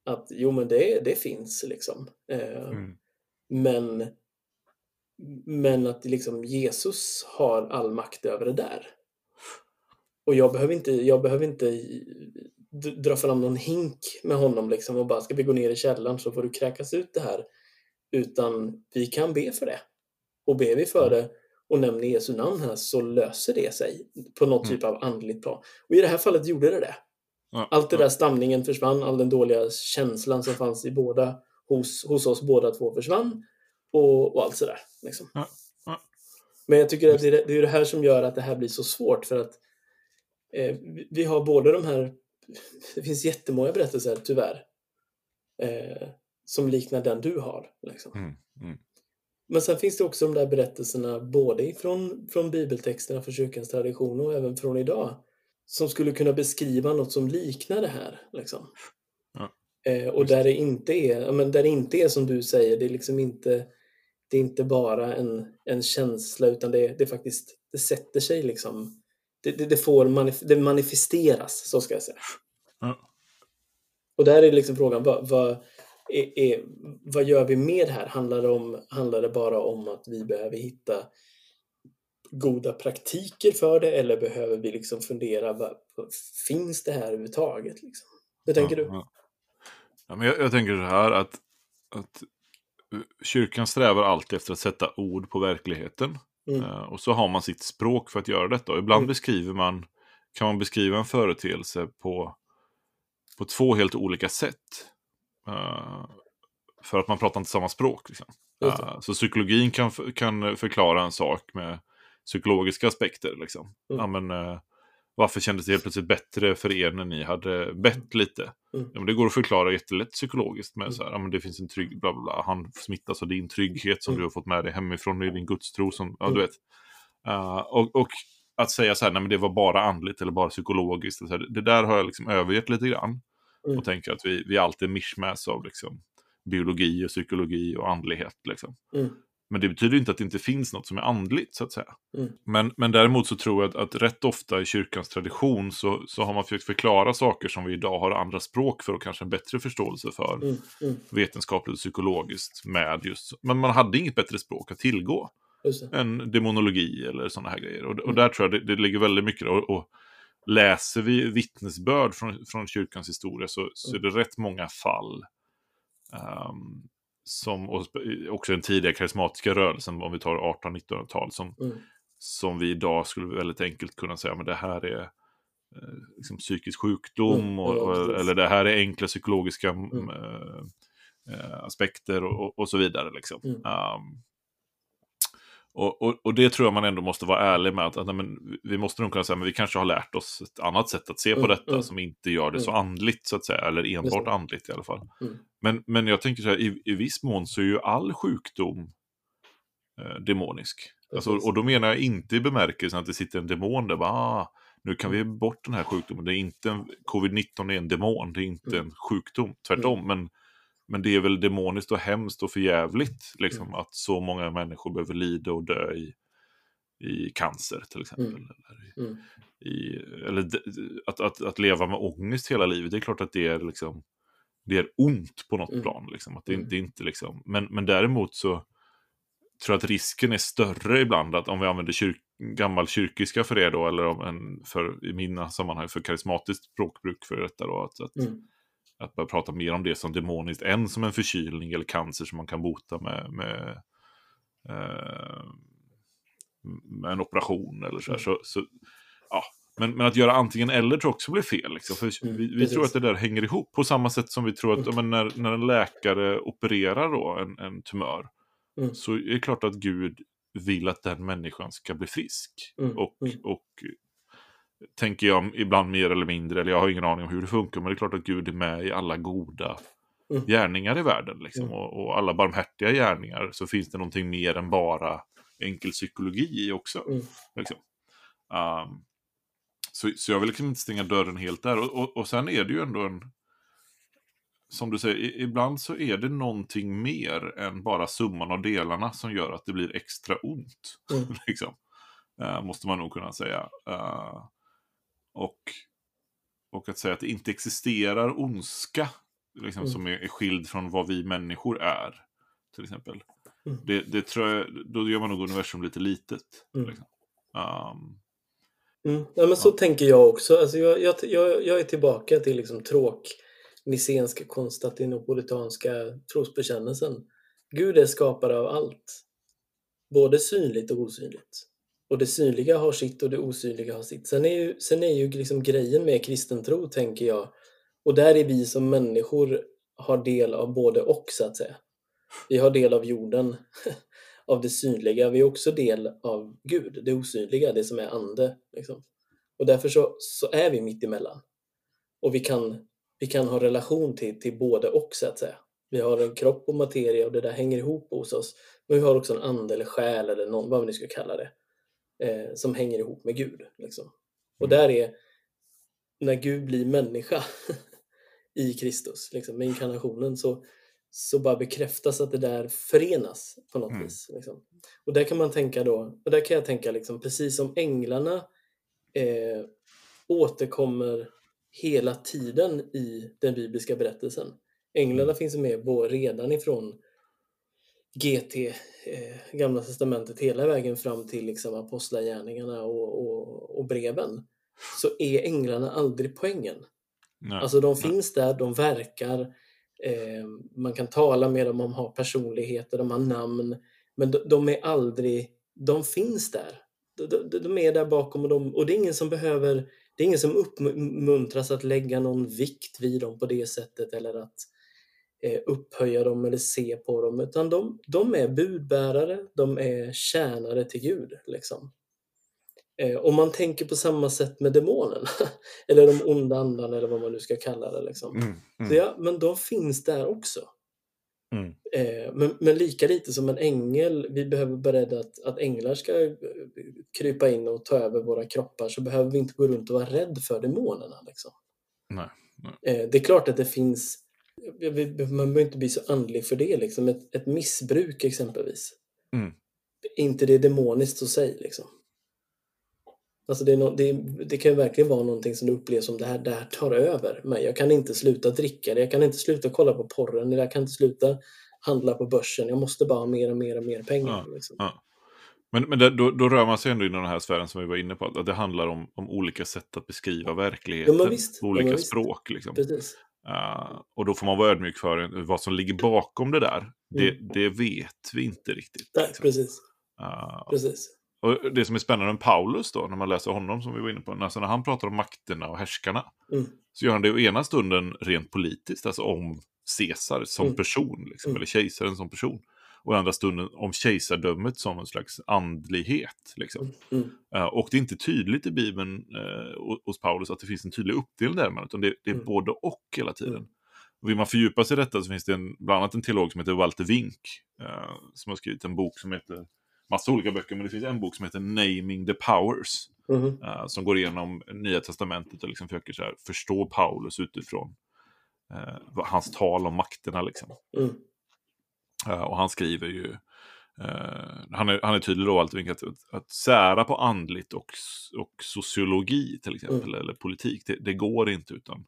att jo men det, det finns liksom. Eh, Mm. men, men att liksom Jesus har all makt över det där. Och jag behöver inte, jag behöver inte dra fram någon hink med honom liksom och bara ska vi gå ner i källaren så får du kräkas ut det här. Utan vi kan be för det. Och ber vi för det och nämner Jesu namn här så löser det sig på något Mm. typ av andligt plan. Och i det här fallet gjorde det det. Ja, Allt det ja. där stamningen försvann, all den dåliga känslan som fanns i båda, hos, hos oss båda två försvann. Och, och allt sådär. Liksom. Ja. Men jag tycker att det är, det är det här som gör att det här blir så svårt för att eh, vi- vi har både de här, det finns jättemånga berättelser tyvärr, eh, som liknar den du har. Liksom. Mm. Mm. Men sen finns det också de där berättelserna både ifrån, från bibeltexterna, från kyrkans tradition och även från idag. Som skulle kunna beskriva något som liknar det här. Liksom. Ja, Eh, och där det, inte är, men där det inte är som du säger, det är liksom inte, det är inte bara en, en känsla utan det, det faktiskt, det sätter sig liksom. Det, det, det får manif det manifesteras, så ska jag säga. Ja. Och där är liksom frågan, vad, vad, är, är, vad gör vi med här? Handlar det, om, handlar det bara om att vi behöver hitta goda praktiker för det eller behöver vi liksom fundera, vad, finns det här överhuvudtaget? Liksom? Hur tänker ja, du? Ja. Ja, men jag, jag tänker så här att, att eh, kyrkan strävar alltid efter att sätta ord på verkligheten. Mm. Eh, och så har man sitt språk för att göra detta. Och ibland Mm. beskriver man, kan man beskriva en företeelse på, på två helt olika sätt. Eh, för att man pratar inte samma språk. Liksom. Eh, så psykologin kan, kan förklara en sak med psykologiska aspekter. Liksom. Mm. Ja, men, eh, varför kändes det helt plötsligt bättre för er när ni hade bett lite? Mm. Ja, men det går att förklara jättelätt psykologiskt med Mm. så här, ja, men det finns en trygg, bla bla bla, han smittas av din trygghet som Mm. du har fått med dig hemifrån, i din gudstro som, ja Mm. du vet. Eh, och, och att säga så här, nej men det var bara andligt eller bara psykologiskt, så här, det där har jag liksom övergett lite grann. Mm. Och tänker att vi, vi alltid är mischmass av liksom biologi och psykologi och andlighet. Liksom. Mm. Men det betyder inte att det inte finns något som är andligt, så att säga. Mm. Men, men däremot så tror jag att, att rätt ofta i kyrkans tradition så, så har man försökt förklara saker som vi idag har andra språk för och kanske en bättre förståelse för, Mm. Mm. vetenskapligt och psykologiskt, med just... Men man hade inget bättre språk att tillgå än demonologi eller sådana här grejer. Och, och Mm. där tror jag det, det ligger väldigt mycket. Och, och läser vi vittnesbörd från, från kyrkans historia så, så är det rätt många fall ehm, som, och också den tidiga karismatiska rörelsen, om vi tar 18-1900-tal, som, Mm. som vi idag skulle väldigt enkelt kunna säga, men det här är eh, liksom psykisk sjukdom, Mm, och, och, eller det här är enkla psykologiska eh, aspekter och, och, så vidare. Liksom. Um, och, och, och det tror jag man ändå måste vara ärlig med. Att, att nej, men, vi måste nog kunna säga men vi kanske har lärt oss ett annat sätt att se på Mm, detta mm. som inte gör det så andligt, så att säga. Eller enbart andligt i alla fall. Mm. Men, men jag tänker så här, i, i viss mån så är ju all sjukdom eh, demonisk. Alltså, och då menar jag inte i bemärkelsen att det sitter en demon där, bara, ah, nu kan vi ge bort den här sjukdomen. Det är inte en, covid-19 är en demon, det är inte Mm. en sjukdom, tvärtom. Men, men det är väl demoniskt och hemskt och förjävligt liksom, Mm. att så många människor behöver lida och dö i, i cancer till exempel. Mm. Eller, Mm. i, eller att, att, att leva med ångest hela livet, det är klart att det är liksom det är ont på något Mm. plan. Liksom. Att det, Mm. det är inte liksom, men, men däremot så tror jag att risken är större ibland att om vi använder kyrk, gammal kyrkiska för det då, eller om en, för, i mina sammanhang för karismatiskt språkbruk för detta då, att, att, Mm. Att börja prata mer om det som demoniskt än som en förkylning eller cancer som man kan bota med, med, eh, med en operation eller så. Mm. så, så ja. Men, men att göra antingen eller tror jag också blir fel. Liksom. För Mm, vi, vi tror att det där hänger ihop på samma sätt som vi tror att Mm. när, när en läkare opererar då en, en tumör Mm. så är det klart att Gud vill att den människan ska bli frisk. Mm, Och, och tänker jag ibland mer eller mindre, eller jag har ingen aning om hur det funkar, men det är klart att Gud är med i alla goda Mm. gärningar i världen. Liksom. Mm. Och, och alla barmhärtiga gärningar så finns det någonting mer än bara enkel psykologi i också. Mm. Liksom. Um, så, så jag vill liksom inte stänga dörren helt där. Och, och, och sen är det ju ändå en... Som du säger, i, ibland så är det någonting mer än bara summan av delarna som gör att det blir extra ont. Mm. liksom. Eh, måste man nog kunna säga. Eh, och, och att säga att det inte existerar ondska liksom, Mm. som är, är skild från vad vi människor är. Till exempel. Mm. Det, det tror jag, då gör man nog universum lite litet. Mm. Liksom. Um, Mm. Ja, men så Ja. tänker jag också. Alltså jag, jag, jag, jag är tillbaka till liksom tråk, nicenska, konstantinopolitanska trosbekännelsen. Gud är skapare av allt. Både synligt och osynligt. Och det synliga har sitt och det osynliga har sitt. Sen är ju, sen är ju liksom grejen med kristen tro, tänker jag, och där är vi som människor har del av både och, så att säga. Vi har del av jorden, av det synliga. Vi är också del av Gud, det osynliga, det som är ande. Liksom. Och därför så, så är vi mitt emellan. Och vi kan, vi kan ha relation till, till både och, så att säga. Vi har en kropp och materia och det där hänger ihop hos oss. Men vi har också en ande eller själ eller någon, vad vi nu ska kalla det, eh, som hänger ihop med Gud. Liksom. Och Mm. där är, när Gud blir människa i Kristus, liksom, med inkarnationen, så, så bara bekräftas att det där förenas på något Mm. vis. Liksom. Och där kan man tänka då, och där kan jag tänka liksom, precis som änglarna eh, återkommer hela tiden i den bibliska berättelsen. Änglarna Mm. finns med både redan ifrån GT, eh, Gamla Testamentet, hela vägen fram till liksom apostlagärningarna och, och, och breven. Så är änglarna aldrig poängen. nej, Alltså de nej. finns där, de verkar, eh, man kan tala med dem, de har personligheter, de har namn. Men de, de är aldrig, de finns där. De, de, de är där bakom och, de, och det är ingen som behöver, det är ingen som uppmuntras att lägga någon vikt vid dem på det sättet eller att upphöja dem eller se på dem. Utan de, de är budbärare, de är tjänare till Gud. Liksom. Eh, om man tänker på samma sätt med demonerna, eller de onda andarna eller vad man nu ska kalla det. Liksom. Mm, mm, ja, men de finns där också. mm. Eh, men, men lika lite som en ängel, vi behöver vara beredda att, att änglar ska eh, krypa in och ta över våra kroppar, så behöver vi inte gå runt och vara rädd för demonerna. Liksom. Nej, Eh, det är klart att det finns man behöver inte bli så andlig för det. Liksom. Ett, ett missbruk exempelvis. Mm. Inte det demoniskt hos sig? Liksom. Alltså det, no, det, det kan ju verkligen vara någonting som du upplever som det här, det här tar över mig. Jag kan inte sluta dricka det, jag kan inte sluta kolla på porren, jag kan inte sluta handla på börsen. Jag måste bara ha mer och mer och mer pengar. Ja, liksom. ja. Men, men det, då, då rör man sig ändå inom den här sfären som vi var inne på. Att det handlar om, om olika sätt att beskriva verkligheten. Ja, Ja, olika visst. språk. Liksom. Precis. Uh, och då får man vara ödmjuk för vad som ligger bakom det där. Det, det vet vi inte riktigt. Nej, liksom. precis. Uh, precis. och det som är spännande med Paulus då, när man läser honom som vi var inne på, alltså när han pratar om makterna och härskarna, Mm. så gör han det i ena stunden rent politiskt, alltså om Caesar som Mm. person, liksom, Mm. eller kejsaren som person. Och andra stunden om kejsardömet som en slags andlighet. Liksom. Mm. Eh, och det är inte tydligt i Bibeln uh, hos Paulus att det finns en tydlig uppdelning där, utan det, det är Mm. både och hela tiden. Mm. Och vill man fördjupa sig i detta så finns det en, bland annat en teolog som heter Walter Wink, eh, som har skrivit en bok som heter, massa olika böcker, men det finns en bok som heter Naming the Powers, eh, som går igenom Nya Testamentet och liksom försöker så här, förstå Paulus utifrån hans tal om makterna. Liksom. Mm. Eh, och han skriver ju, eh, han, är, han är tydlig då, Walter Wink, att, att, att sära på andligt och, och sociologi till exempel, eller politik, det, det går inte utan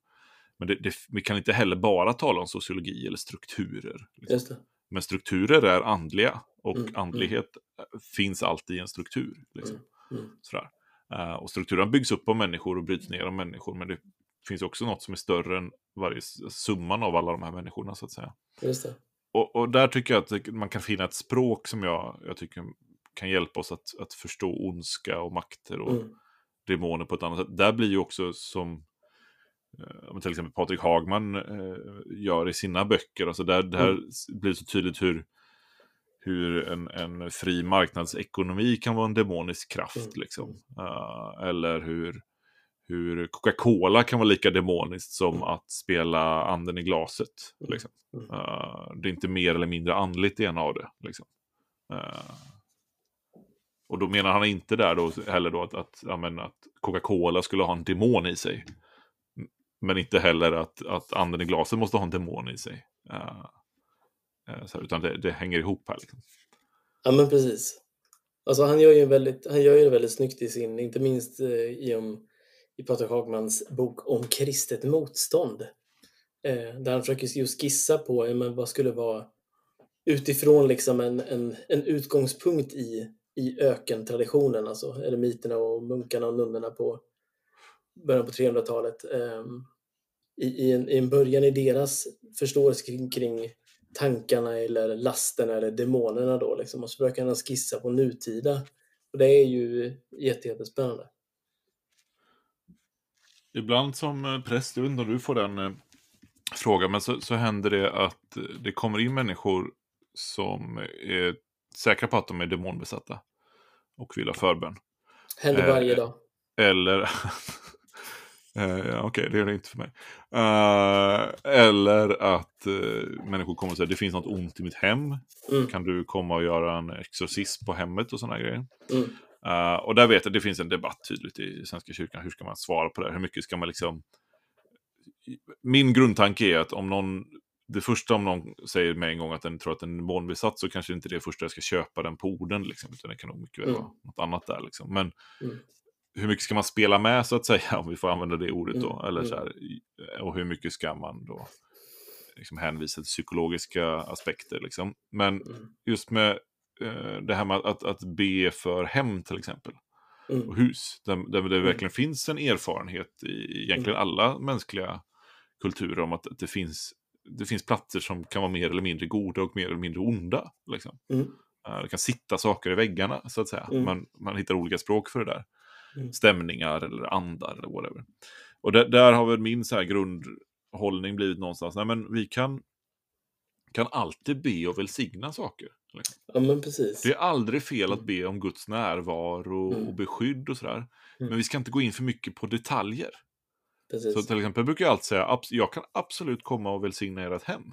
men det, det, vi kan inte heller bara tala om sociologi eller strukturer. Liksom. Men strukturer är andliga och Mm, andlighet eh, finns alltid i en struktur. Liksom. Mm. Sådär. Eh, och strukturen byggs upp av människor och bryts ner av människor. Men det finns också något som är större än varje summan av alla de här människorna. så att säga. Och, och där tycker jag att man kan finna ett språk som jag, jag tycker kan hjälpa oss att, att förstå ondska och makter och Mm. demoner på ett annat sätt. Där blir ju också som eh, om till exempel Patrik Hagman eh, gör i sina böcker. Alltså där, där Mm. blir så tydligt hur, hur en, en fri marknadsekonomi kan vara en demonisk kraft. Mm. Liksom. Eh, eller hur, hur Coca-Cola kan vara lika demoniskt som Mm. att spela anden i glaset. Mm. Liksom. Eh, det är inte mer eller mindre andligt det ena av det. Liksom. Eh, och då menar han inte där då heller då att, att, men att Coca-Cola skulle ha en demon i sig. Men inte heller att, att anden i glaset måste ha en demon i sig. Så här, utan det, det hänger ihop här. Liksom. Ja, men precis. Alltså han gör ju väldigt, han gör ju väldigt snyggt i sin, inte minst eh, i, om, i Patrik Hagmans bok om kristet motstånd. Eh, där han försöker just skissa på eh, men vad skulle vara utifrån liksom en, en, en utgångspunkt i, i ökentraditionen, alltså eremiterna och munkarna och nunnorna på början på 300-talet. Eh, i, i, en, I en början i deras förståelse kring, kring tankarna eller lasterna eller demonerna då liksom. Och så försöker han skissa på nutida. Och det är ju jätte, jättespännande. Ibland som eh, präst, jag vet inte om du får den eh, frågan, men så, så händer det att eh, det kommer in människor som är säkra på att de är demonbesatta och vill ha förbön. Händer Eh, varje dag. Eller... Eh, Okej, det gör det inte för mig. Eh, eller att eh, människor kommer och säger det finns något ont i mitt hem. Mm. Kan du komma och göra en exorcism på hemmet och sådana grejer. Mm. Eh, och där vet jag, det finns en debatt tydligt i Svenska kyrkan. Hur ska man svara på det? Hur mycket ska man liksom... Min grundtanke är att om någon... Det första om någon säger med en gång att den tror att den är demonbesatt så kanske inte det är första jag ska köpa den på orden. Liksom, utan det kan nog mycket väl Mm. vara något annat där. Liksom. Men Mm. hur mycket ska man spela med så att säga, om vi får använda det ordet då? Mm, Eller mm. så här, och hur mycket ska man då liksom hänvisa till psykologiska aspekter? Liksom. Men Mm. just med det här med att, att be för hem till exempel, Mm. och hus, där, där det Mm. verkligen finns en erfarenhet i egentligen alla mänskliga kulturer om att det finns, det finns platser som kan vara mer eller mindre goda och mer eller mindre onda. Liksom. Mm. Eh, Det kan sitta saker i väggarna, så att säga. Mm. Man, man hittar olika språk för det där. Mm. Stämningar eller andar eller whatever. Och där, där har väl min så här grundhållning blivit någonstans, nej men vi kan, kan alltid be och välsigna saker. Liksom. Ja, men precis. Det är aldrig fel att Mm. be om Guds närvaro Mm. och beskydd och sådär. Mm. Men vi ska inte gå in för mycket på detaljer. precis. Så till exempel brukar jag alltid säga, jag kan absolut komma och välsigna ert hem.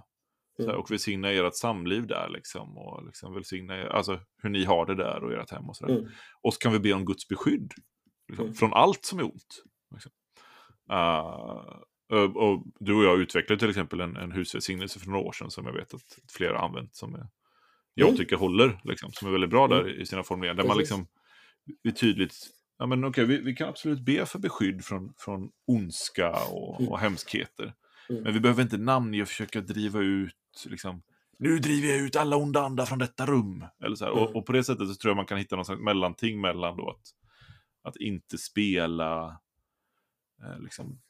Så här, Mm. och välsigna ert samliv där liksom. Och liksom välsigna er, alltså, hur ni har det där och ert hem och sådär. Mm. Och så kan vi be om Guds beskydd. Liksom, Mm. Från allt som är ont. Liksom. Uh, Och, och du och jag utvecklade till exempel en, en husvälsignelse för några år sedan som jag vet att flera har använt som är, jag Mm. tycker håller, liksom, som är väldigt bra där i sina formuleringar. Där man liksom vi tydligt, ja men okej, vi, vi kan absolut be för beskydd från, från ondska och, Mm. och hemskheter. Mm. Men vi behöver inte namnge och försöka driva ut, liksom, nu driver jag ut alla onda andar från detta rum. Eller så här. Mm. Och, och på det sättet så tror jag man kan hitta någon slags mellanting mellan då att, att inte spela eh, liksom,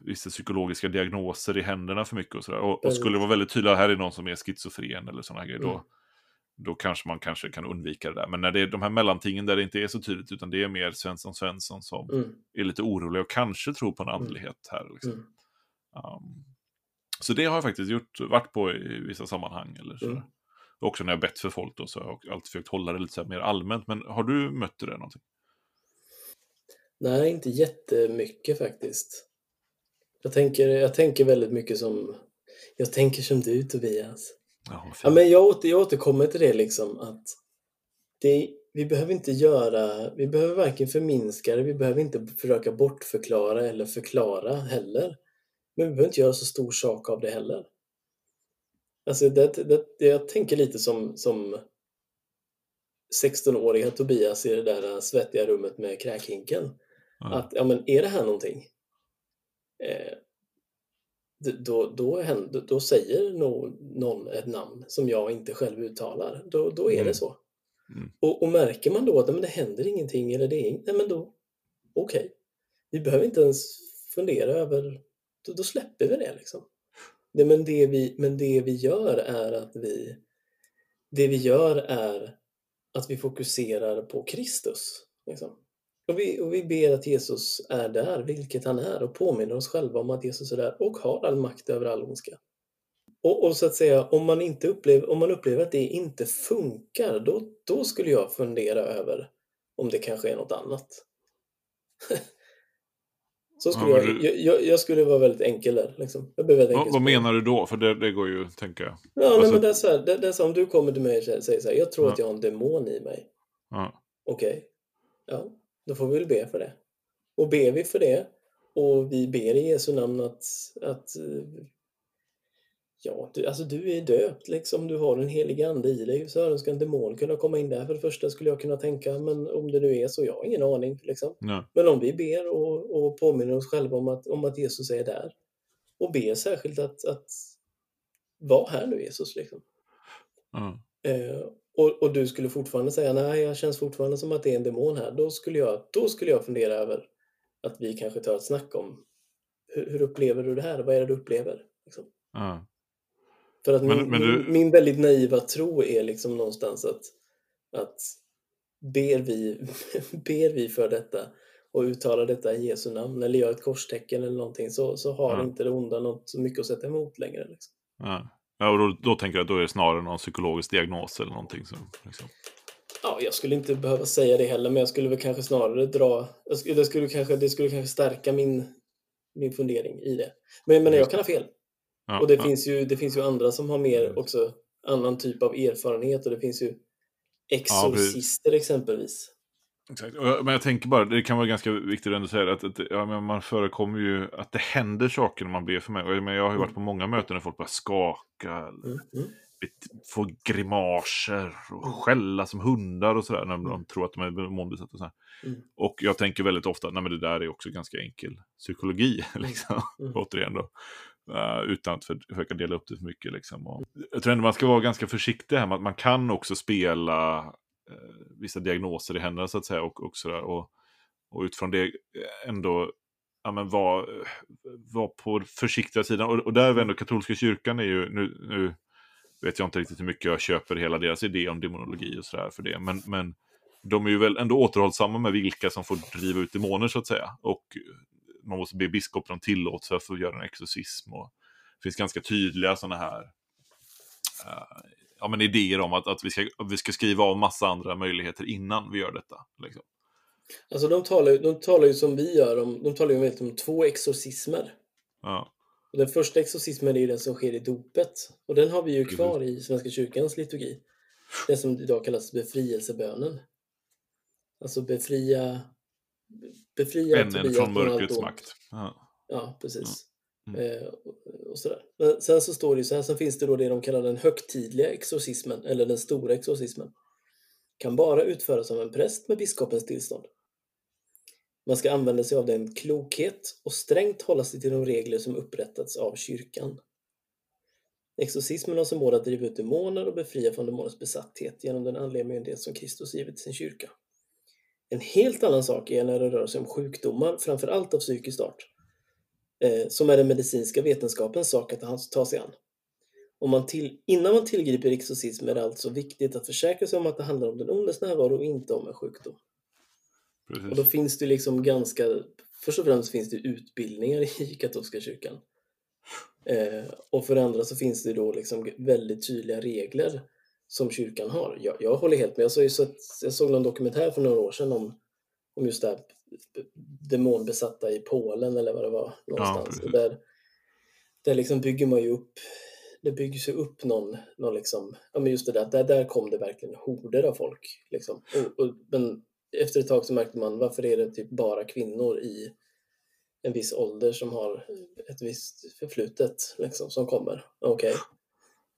vissa psykologiska diagnoser i händerna för mycket och sådär. Och, och skulle det vara väldigt tydligt, här är någon som är schizofren eller sådana grejer, Mm. då, då kanske man kanske kan undvika det där. Men när det är de här mellantingen där det inte är så tydligt, utan det är mer Svensson Svensson som Mm. är lite orolig och kanske tror på en andlighet här. Liksom. Mm. Um, så det har jag faktiskt gjort, varit på i vissa sammanhang. Eller så. Mm. Också när jag bett för folk då, så har jag alltid försökt hålla det lite så mer allmänt. Men har du mött det någonting? Nej, inte jättemycket faktiskt. Jag tänker, jag tänker väldigt mycket som... Jag tänker som du, Tobias. Ja, Ja, men jag, åter, jag återkommer till det liksom att det, vi behöver inte göra, vi behöver varken förminska det, vi behöver inte försöka bortförklara eller förklara heller. Men vi behöver inte göra så stor sak av det heller. Alltså det, det, det, jag tänker lite som, som 16-åriga Tobias i det där svettiga rummet med kräkhinken. Ja. Att, ja men är det här någonting? Eh, då, då, händer, då säger no, någon ett namn som jag inte själv uttalar. Då, då är Mm. det så. Mm. Och, och märker man då att men det händer ingenting eller det är nej men då, okej. Vi behöver inte ens fundera över, då, då släpper vi det liksom. Nej, men, det vi, men det vi gör är att vi, det vi gör är att vi fokuserar på Kristus. Liksom. Och vi, och vi ber att Jesus är där, vilket han är, och påminner oss själva om att Jesus är där och har all makt över all ondska. Och, och så att säga, om man, inte upplever, om man upplever att det inte funkar, då, då skulle jag fundera över om det kanske är något annat. så skulle Ja, jag, jag, jag, skulle vara väldigt enkel där. Liksom. Jag blir väldigt Vad, enkel vad menar du då? För det, det går ju, tänker jag. Ja, nej, Alltså- men det är så här, det, det är så här, om du kommer till mig och säger så här, jag tror Ja. att jag har en demon i mig. Ja. Okej, ja, då får vi väl be för det. Och ber vi för det och vi ber i Jesu namn att, att ja, du, alltså du är döpt liksom, du har en helig ande i dig, så hur ska en demon kunna komma in där? För det första skulle jag kunna tänka, men om det nu är så, jag har ingen aning. Liksom. Men om vi ber och, och påminner oss själva om att, om att Jesus är där och ber särskilt att, att var här nu Jesus. Liksom. Ja. Eh, och, och du skulle fortfarande säga nej, jag känns fortfarande som att det är en demon här. Då skulle jag, då skulle jag fundera över att vi kanske tar ett snack om hur, hur upplever du det här? Vad är det du upplever? Liksom. Ja. För att Men- min, men du- min, väldigt naiva tro är liksom någonstans att, att ber, vi, ber vi för detta och uttalar detta i Jesu namn eller gör ett korstecken eller någonting så, så har Ja. inte det onda något så mycket att sätta emot längre. Liksom. Ja. Ja, och då, då tänker jag att då är det snarare någon psykologisk diagnos eller någonting. Som, liksom. Ja, jag skulle inte behöva säga det heller, men jag skulle väl kanske snarare dra... Jag skulle, det, skulle kanske, det skulle kanske stärka min, min fundering i det. Men, men jag kan ha fel. Ja, Och det, ja. finns ju, det finns ju andra som har mer också annan typ av erfarenhet och det finns ju exorcister exempelvis. Exakt. Men jag tänker bara, det kan vara ganska viktigt att säga att, att ja, men man förekommer ju att det händer saker när man ber för mig. Men jag har ju varit på många möten där folk bara skaka, Mm, mm, bet- få grimaser och skälla som hundar och sådär när de tror att de är demonbesatta. Och. Mm. och jag tänker väldigt ofta, nej men det där är också ganska enkel psykologi, liksom. Mm. återigen då. Eh, utan att för, försöka dela upp det för mycket. Liksom. Och jag tror ändå man ska vara ganska försiktig här med att man kan också spela Eh, vissa diagnoser i händerna så att säga. Och, och, sådär, och, och utifrån det eh, ändå ja, men var, eh, var på försiktiga sidan. Och, och där är vi ändå, katolska kyrkan är ju, nu, nu vet jag inte riktigt hur mycket jag köper hela deras idé om demonologi och sådär för det. Men, men de är ju väl ändå återhållsamma med vilka som får driva ut demoner så att säga. Och man måste be biskopen om tillåtelse för att göra en exorcism. Och det finns ganska tydliga sådana här ja, men idéer om att, att, vi ska, vi ska skriva av massa andra möjligheter innan vi gör detta. Liksom. Alltså de talar, de talar ju som vi gör, om, de talar ju om två exorcismer. Ja, Och den första exorcismen är ju den som sker i dopet. Och den har vi ju kvar i Svenska kyrkans liturgi. Det som idag kallas befrielsebönen. Alltså befria, befria Vännen Tobias från allt mörkrets makt. Ja. Ja, precis. Mm. Eh, och- sådär. Men sen så står det ju så här, sen finns det då det de kallar den högtidliga exorcismen, eller den stora exorcismen. Kan bara utföras av en präst med biskopens tillstånd. Man ska använda sig av den klokhet och strängt hålla sig till de regler som upprättats av kyrkan. Exorcismen har som mål att driva ut demoner och befria från demoners besatthet genom den andliga myndighet som Kristus givit sin kyrka. En helt annan sak är när det rör sig om sjukdomar, framförallt av psykisk art, som är den medicinska vetenskapens sak att ta sig an. Om man till, innan man tillgriper exorcism är det alltså viktigt att försäkra sig om att det handlar om den ondes närvaro och inte om en sjukdom. Och då Precis. finns det liksom ganska, först och främst finns det utbildningar i katolska kyrkan. Eh, och för det andra så finns det då liksom väldigt tydliga regler som kyrkan har. Jag, jag håller helt med. Jag såg, jag såg någon dokumentär för några år sedan om, om just det här demonbesatta i Polen eller vad det var någonstans. och där, där liksom bygger man ju upp det byggs ju upp någon, någon liksom, ja men just det där, där, där kom det verkligen horder av folk. Liksom. Och, och, men efter ett tag så märkte man, varför är det typ bara kvinnor i en viss ålder som har ett visst förflutet liksom, som kommer? Okej.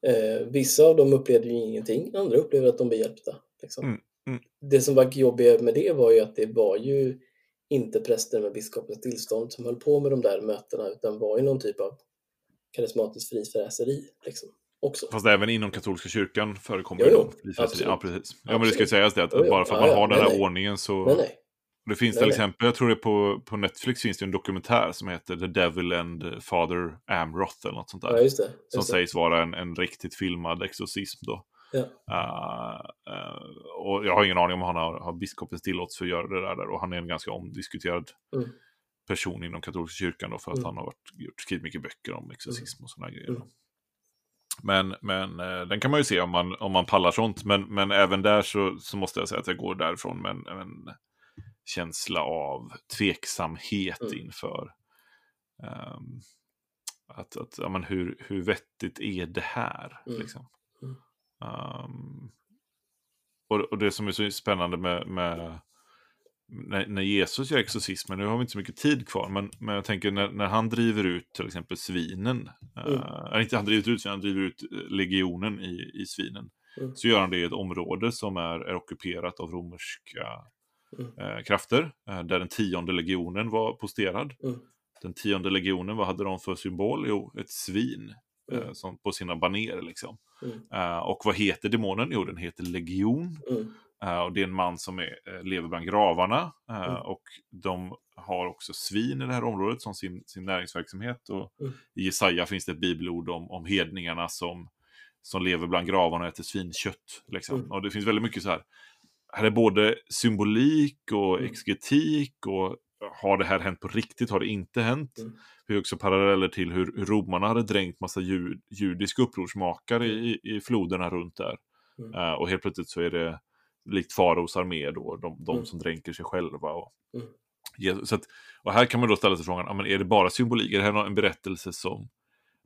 Eh, vissa av dem upplevde ju ingenting, andra upplevde att de blev hjälpta. Liksom. Mm, mm. Det som var jobbigt med det var ju att det var ju inte präster med biskopens tillstånd som höll på med de där mötena utan var ju någon typ av karismatiskt frifräseri liksom, också. Fast även inom katolska kyrkan förekommer Jo, ju jo, de frifräseri. Ja, absolut. precis. Ja, men det ska ju Absolut. sägas det att, Jo, bara för att man ja, har den här nej. ordningen så... Nej, nej. Det finns Nej, till exempel, jag tror det på, på Netflix finns det en dokumentär som heter The Devil and Father Amroth eller något sånt där. Ja, just det. som Just det. sägs vara en, en riktigt filmad exorcism då. Ja. Uh, uh, och jag har ingen aning om han har, har biskopens tillåtelse för att göra det där. Och han är en ganska omdiskuterad Mm. person inom katolska kyrkan då, för att Mm. han har varit, gjort, skrivit mycket böcker om exorcism och sådana grejer. Mm. Men, men eh, den kan man ju se om man, om man pallar sånt. Men, men även där så, så måste jag säga att jag går därifrån med en, en känsla av tveksamhet Mm. inför ehm, att, att ja, men hur, hur vettigt är det här? Mm. Liksom. Ehm, och, och det som är så spännande med, med när, när Jesus gör exorcismen, nu har vi inte så mycket tid kvar, men, men jag tänker när, när han driver ut till exempel svinen, Mm. eh, inte han driver ut svinen, han driver ut eh, legionen i, i svinen, Mm. så gör han det i ett område som är, är ockuperat av romerska Mm. eh, krafter, eh, där den tionde legionen var posterad. Mm. Den tionde legionen, vad hade de för symbol? Jo, ett svin eh, Mm. som på sina baner liksom. Mm. Eh, och vad heter demonen? Jo, den heter legion. Mm. Eh, och det är en man som är, eh, lever bland gravarna. Mm. Och de har också svin i det här området som sin, sin näringsverksamhet. Och Mm. I Jesaja finns det ett bibelord om, om hedningarna som, som lever bland gravarna och äter svinkött. Liksom. Mm. Och det finns väldigt mycket så här. Här är både symbolik och Mm. exegetik och har det här hänt på riktigt? Har det inte hänt? Mm. Vi har också paralleller till hur, romarna hade dränkt massa jud, judiska upprorsmakare i, i floderna runt där. Mm. Eh, och helt plötsligt så är det likt faraos armé då, de, de Mm. som dränker sig själva. Och, Mm. Så att, och här kan man då ställa sig frågan, ja, men är det bara symbolik? Är det här en berättelse som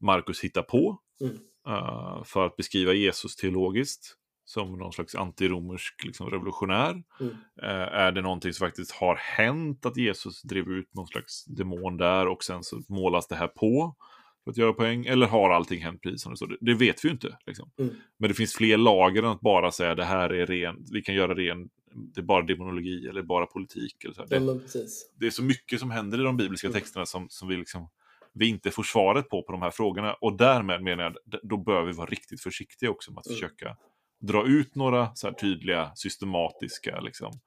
Markus hittar på Mm. eh, för att beskriva Jesus teologiskt? Som någon slags antiromersk liksom, revolutionär? Mm. Eh, är det någonting som faktiskt har hänt att Jesus drev ut någon slags demon där och sen så målas det här på för att göra poäng? Eller har allting hänt precis som det står? Det, det vet vi ju inte. Liksom. Mm. Men det finns fler lager än att bara säga det här är ren, vi kan göra ren, det är bara demonologi eller bara politik. Eller så Det, precis. det är så mycket som händer i de bibliska Mm. texterna som, som vi, liksom, vi inte får svaret på på de här frågorna. Och därmed menar jag, då bör vi vara riktigt försiktiga också med att Mm. försöka dra ut några så här tydliga, systematiska liksom,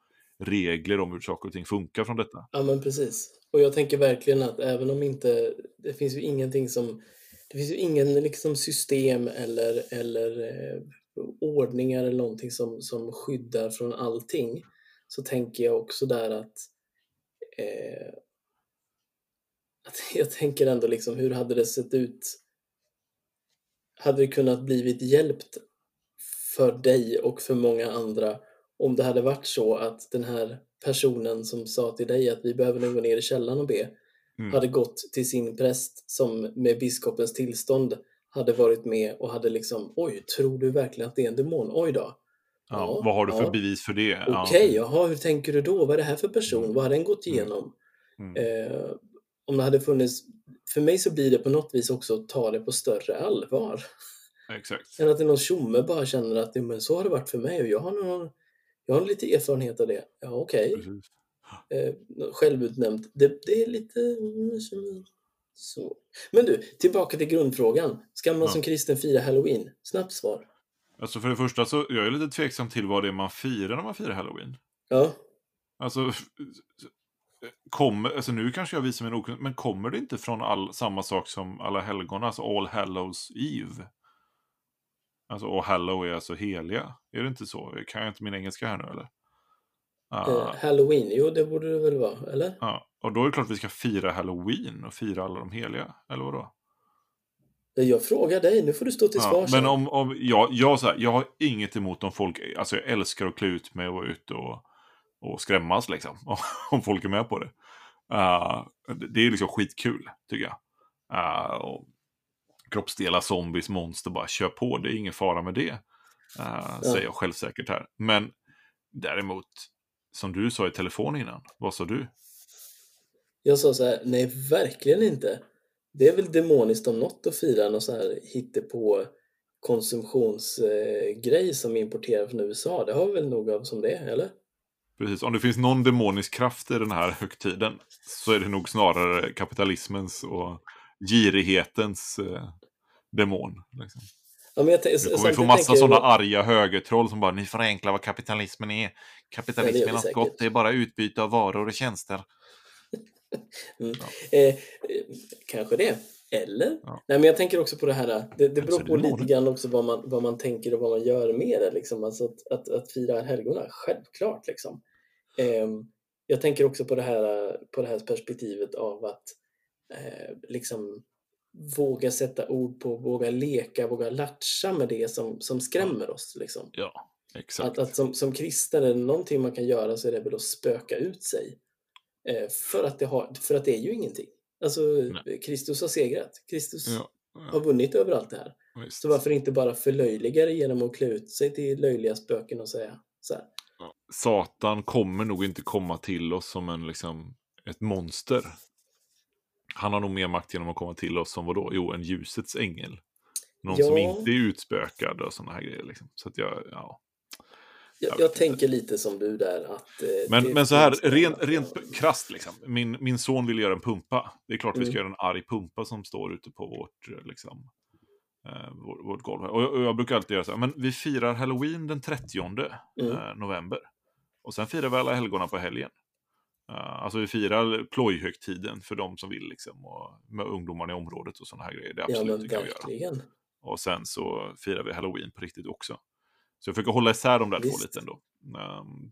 regler om hur saker och ting funkar från detta. Ja, men precis. Och jag tänker verkligen att även om inte, det finns ju ingenting som, det finns ju ingen liksom system eller, eller eh, ordningar eller någonting som, som skyddar från allting, så tänker jag också där att, eh, att jag tänker ändå liksom, hur hade det sett ut? Hade det kunnat blivit hjälpt för dig och för många andra om det hade varit så att den här personen som sa till dig att vi behöver nog gå ner i källaren och be Mm. hade gått till sin präst som med biskopens tillstånd hade varit med och hade liksom oj, tror du verkligen att det är en demon? Oj då. Ja, Ja, vad har du för ja. bevis för det? Okej, jaha, hur tänker du då? Vad är det här för person? Mm. Vad har den gått Mm. igenom? Mm. Eh, om det hade funnits, för mig så blir det på något vis också att ta det på större allvar. Exakt. Än att det är någon tjomme bara känner att "Ja, men så har det varit för mig och jag har, någon, jag har lite erfarenhet av det. Ja, okej. Precis. Eh, självutnämnt. Det, det är lite så. Men du, tillbaka till grundfrågan. Ska man Ja. som kristen fira halloween? Snabbt svar. Alltså för det första så, jag är lite tveksam till vad det är man firar när man firar halloween. Ja, Alltså, kommer, alltså nu kanske jag visar min okunnighet, men kommer det inte från all, samma sak som alla helgon, alltså All Hallows Eve? Alltså All Hallow är alltså heliga. Är det inte så? Kan jag inte min engelska här nu eller? Eh, halloween, jo det borde det väl vara, eller? ja. Och då är det klart att vi ska fira halloween och fira alla de heliga, eller vadå? Jag frågar dig, nu får du stå till Ja, svars. men här. om, om jag, jag, så här, jag har inget emot om folk, alltså jag älskar att klä ut mig och vara ute och, och skrämmas liksom. Om folk är med på det. Uh, det- det är liksom skitkul, tycker jag. Uh, och kroppsdelar, zombies, monster, bara kör på. Det är ingen fara med det. Uh, Säger jag självsäkert här. Men däremot, som du sa i telefon innan, vad sa du? Jag sa så här, nej verkligen inte. Det är väl demoniskt om något att fira någon så här hittepå konsumtionsgrej som importerar från USA. Det har vi väl nog av som det eller? Precis, om det finns någon demonisk kraft i den här högtiden så är det nog snarare kapitalismens och girighetens eh, demon. Liksom. Ja, jag vi samtidigt få massa tänker jag- sådana arga högertroll som bara ni förenklar vad kapitalismen är. Ja, Kapitalism det gör är något säkert. gott, det är bara utbyte av varor och tjänster. Eh, eh, kanske det. Eller? Ja. Nej, men jag tänker också på det här, det, det beror på lite grann också vad man, vad man tänker och vad man gör med det. Liksom. Alltså att, att, att fira helgona, självklart. Liksom. Ehm, jag tänker också på det här, på det här perspektivet av att eh, liksom våga sätta ord på, våga leka, våga latcha med det som, som skrämmer oss. Liksom. Ja, exakt. Att, att som, som kristen är det någonting man kan göra så är det väl att spöka ut sig. Eh, för, att det har, för att det är ju ingenting. Alltså, Kristus har segrat. Kristus Ja, har vunnit över allt det här. visst. Så varför inte bara förlöjliga det genom att klä ut sig till löjliga spöken och säga så här. Satan kommer nog inte komma till oss som en, liksom, ett monster. Han har nog mer makt genom att komma till oss som vadå? Jo, en ljusets ängel. Någon som Ja. inte är utspökad och sådana här grejer. Liksom. Så att jag, ja. Jag, Jag jag tänker lite som du där. Att, eh, Men, men så här, rent, rent krasst liksom. Min, min son vill göra en pumpa. Det är klart vi ska Mm. göra en arg pumpa som står ute på vårt, eh, liksom, eh, vårt, vårt golv. Och jag, och jag brukar alltid göra så här, men vi firar halloween den 30 Mm. eh, november. Och sen firar vi alla helgona på helgen. Eh, alltså vi firar plojhögtiden för de som vill liksom. Och med ungdomarna i området och sådana här grejer. Det är Ja absolut men det kan vi göra. verkligen. Och sen så firar vi halloween på riktigt också. Så jag försöker hålla isär de där två Visst. lite ändå. Ehm,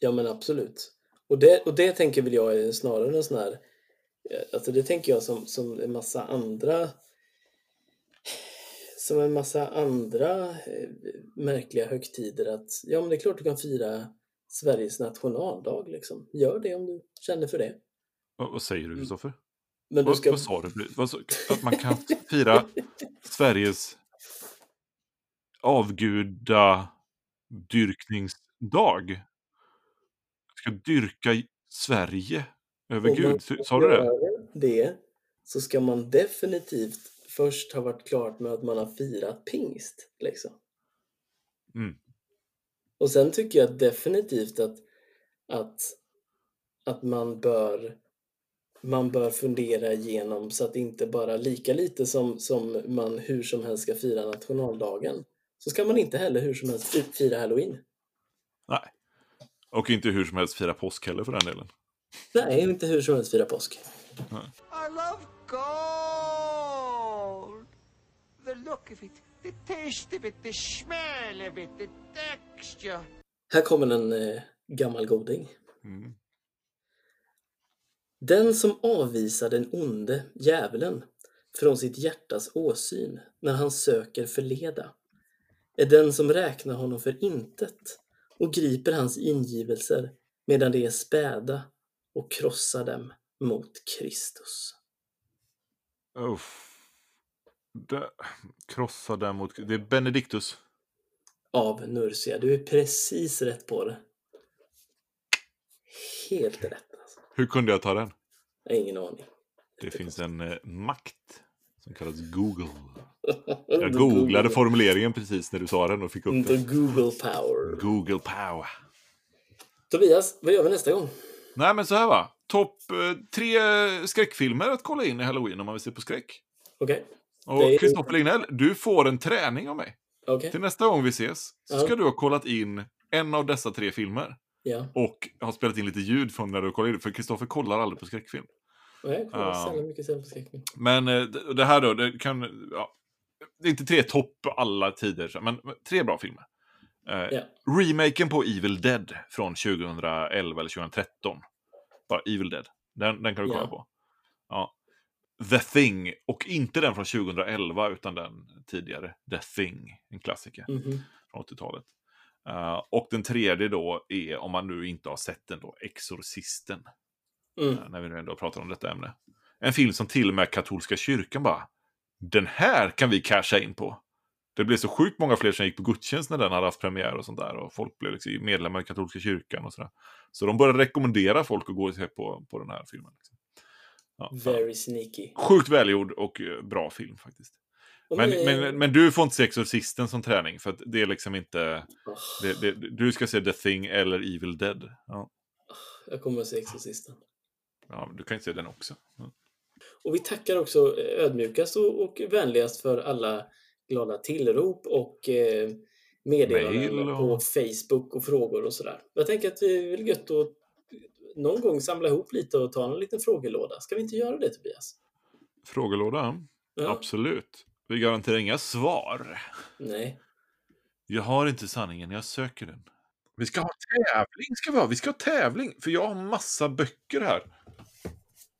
Ja men absolut. Och det, och det tänker väl jag är snarare en sån här, eh, alltså det tänker jag som, som en massa andra som en massa andra eh, märkliga högtider att ja men det är klart du kan fira Sveriges nationaldag liksom. Gör det om du känner för det. vad, vad säger du Mm. Kristoffer? Men du ska... vad sa du? Vad, att man kan fira Sveriges avgudadyrkningsdag? Ska dyrka Sverige över om Gud. Sa du det? det så ska man definitivt först ha varit klart med att man har firat pingst. Liksom. Mm. Och sen tycker jag definitivt att, att, att man bör man bör fundera igenom så att inte bara lika lite som, som man hur som helst ska fira nationaldagen så ska man inte heller hur som helst fi- fira halloween. Nej. Och inte hur som helst fira påsk heller för den delen. Nej, inte hur som helst fira påsk. I love gold. The look of it, the taste the smell the texture. Här kommer en eh, gammal goding. Mm. Den som avvisar den onde djävulen från sitt hjärtas åsyn när han söker förleda är den som räknar honom för intet och griper hans ingivelser medan de är späda och krossar dem mot Kristus. Uff. Det, krossa däremot. Det är Benedictus. Av Nursia. Du är precis rätt på det. Helt rätt. Alltså. Hur kunde jag ta den? Jag har ingen aning. Det finns en eh, makt som kallas Google. Jag googlade formuleringen precis när du sa den och fick upp The den. Google power. Google power. Tobias, vad gör vi nästa gång? Nej men så här va. Topp eh, tre skräckfilmer att kolla in i Halloween om man vill se på skräck. Okej. Och Det är- Kristoffer Lignell, du får en träning av mig. Okej. Till nästa gång vi ses så Ja. ska du ha kollat in en av dessa tre filmer. Ja. Och har spelat in lite ljud från när du kollar in. För Kristoffer kollar aldrig på skräckfilm. Nej, jag kollar Ja. sällan mycket på skräckfilm. Men eh, det här då, det kan... Ja, det är inte tre topp alla tider, men tre bra filmer. Eh, Ja. Remaken på Evil Dead från 2011 eller 2013. Bara Evil Dead. Den, den kan du kolla Ja. på. Ja. The Thing, och inte den från 2011 utan den tidigare. The Thing, en klassiker Mhm. från 80-talet. Eh, och den tredje då är, om man nu inte har sett den då, Exorcisten. Mm. Eh, när vi nu ändå pratar om detta ämne. En film som till och med katolska kyrkan bara, den här kan vi casha in på. Det blev så sjukt många fler som gick på gudstjänst när den hade haft premiär och sånt där. Och folk blev liksom medlemmar i katolska kyrkan och sådär. Så de började rekommendera folk att gå och se på, på den här filmen. Liksom. Ja. Very sneaky. Sjukt välgjord och eh, bra film faktiskt. Men, nu- men, men du får inte se Exorcisten som träning, för att det är liksom inte... Åh, Det, det, du ska se The Thing eller Evil Dead. Ja, Jag kommer att se Exorcisten. ja du kan inte se den också. Ja. Och vi tackar också eh, ödmjukast och, och vänligast för alla glada tillrop och eh, meddelanden Mail på Facebook och frågor och sådär. Jag tänker att det är väl gött att någon gång samla ihop lite och ta en liten frågelåda. Ska vi inte göra det Tobias? Frågelåda? Ja. Absolut. Vi garanterar inga svar. Nej. Jag har inte sanningen, jag söker den. Vi ska ha tävling, ska vi ha. Vi ska ha tävling, för jag har massa böcker här.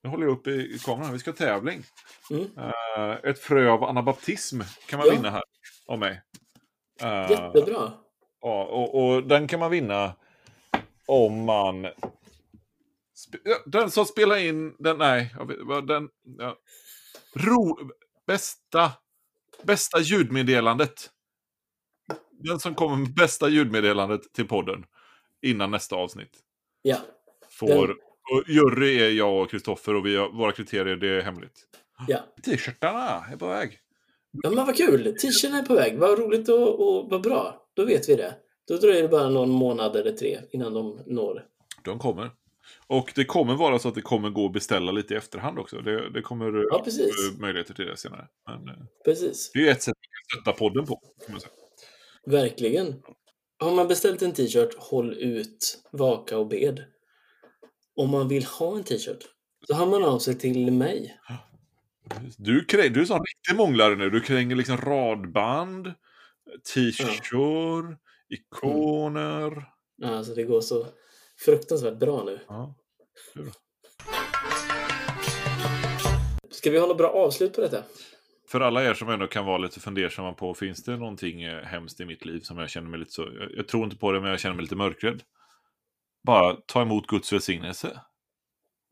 Nu håller jag upp i, kameran. Vi ska ha tävling. Mm. Eh, ett frö av anabaptism kan man Ja. vinna här av mig. Eh, Jättebra. Ja, och, och den kan man vinna om man... Den som spelar in... Den, nej, vet, den... Ja. Ro, bästa, bästa ljudmeddelandet. Den som kommer med bästa ljudmeddelandet till podden innan nästa avsnitt Ja. får... Den- Och jury är jag och Kristoffer och vi har, våra kriterier, det är hemligt. Ja. T-shirtarna är på väg. Ja men vad kul! T-shirten är på väg. Vad roligt och, och vad bra. Då vet vi det. Då dröjer det bara någon månad eller tre innan de når. De kommer. Och det kommer vara så att det kommer gå att beställa lite i efterhand också. Det, det kommer Ja, möjligheter till det senare. Men, eh, Precis. det är ett sätt att stötta podden på. Verkligen. Har man beställt en t-shirt, håll ut, vaka och bed. Om man vill ha en t-shirt, så hör man av sig till mig. Du, krä- du är en sån riktig månglare nu. Du kränger liksom radband, t-shirts, ikoner. Alltså det går så fruktansvärt bra nu. Ja. Ska vi ha något bra avslut på detta? För alla er som ändå kan vara lite fundersamma på, finns det någonting eh, hemskt i mitt liv som jag känner mig lite så, jag, jag tror inte på det men jag känner mig lite mörkrädd. Bara ta emot Guds välsignelse.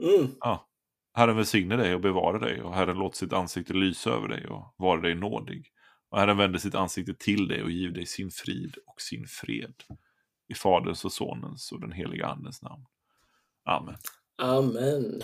Mm. Ja. Herren välsigne dig och bevara dig och Herren låter sitt ansikte lysa över dig och vara dig nådig. Och Herren vänder sitt ansikte till dig och ger dig sin frid och sin fred. I Faderns och Sonens och den heliga Andens namn. Amen. Amen.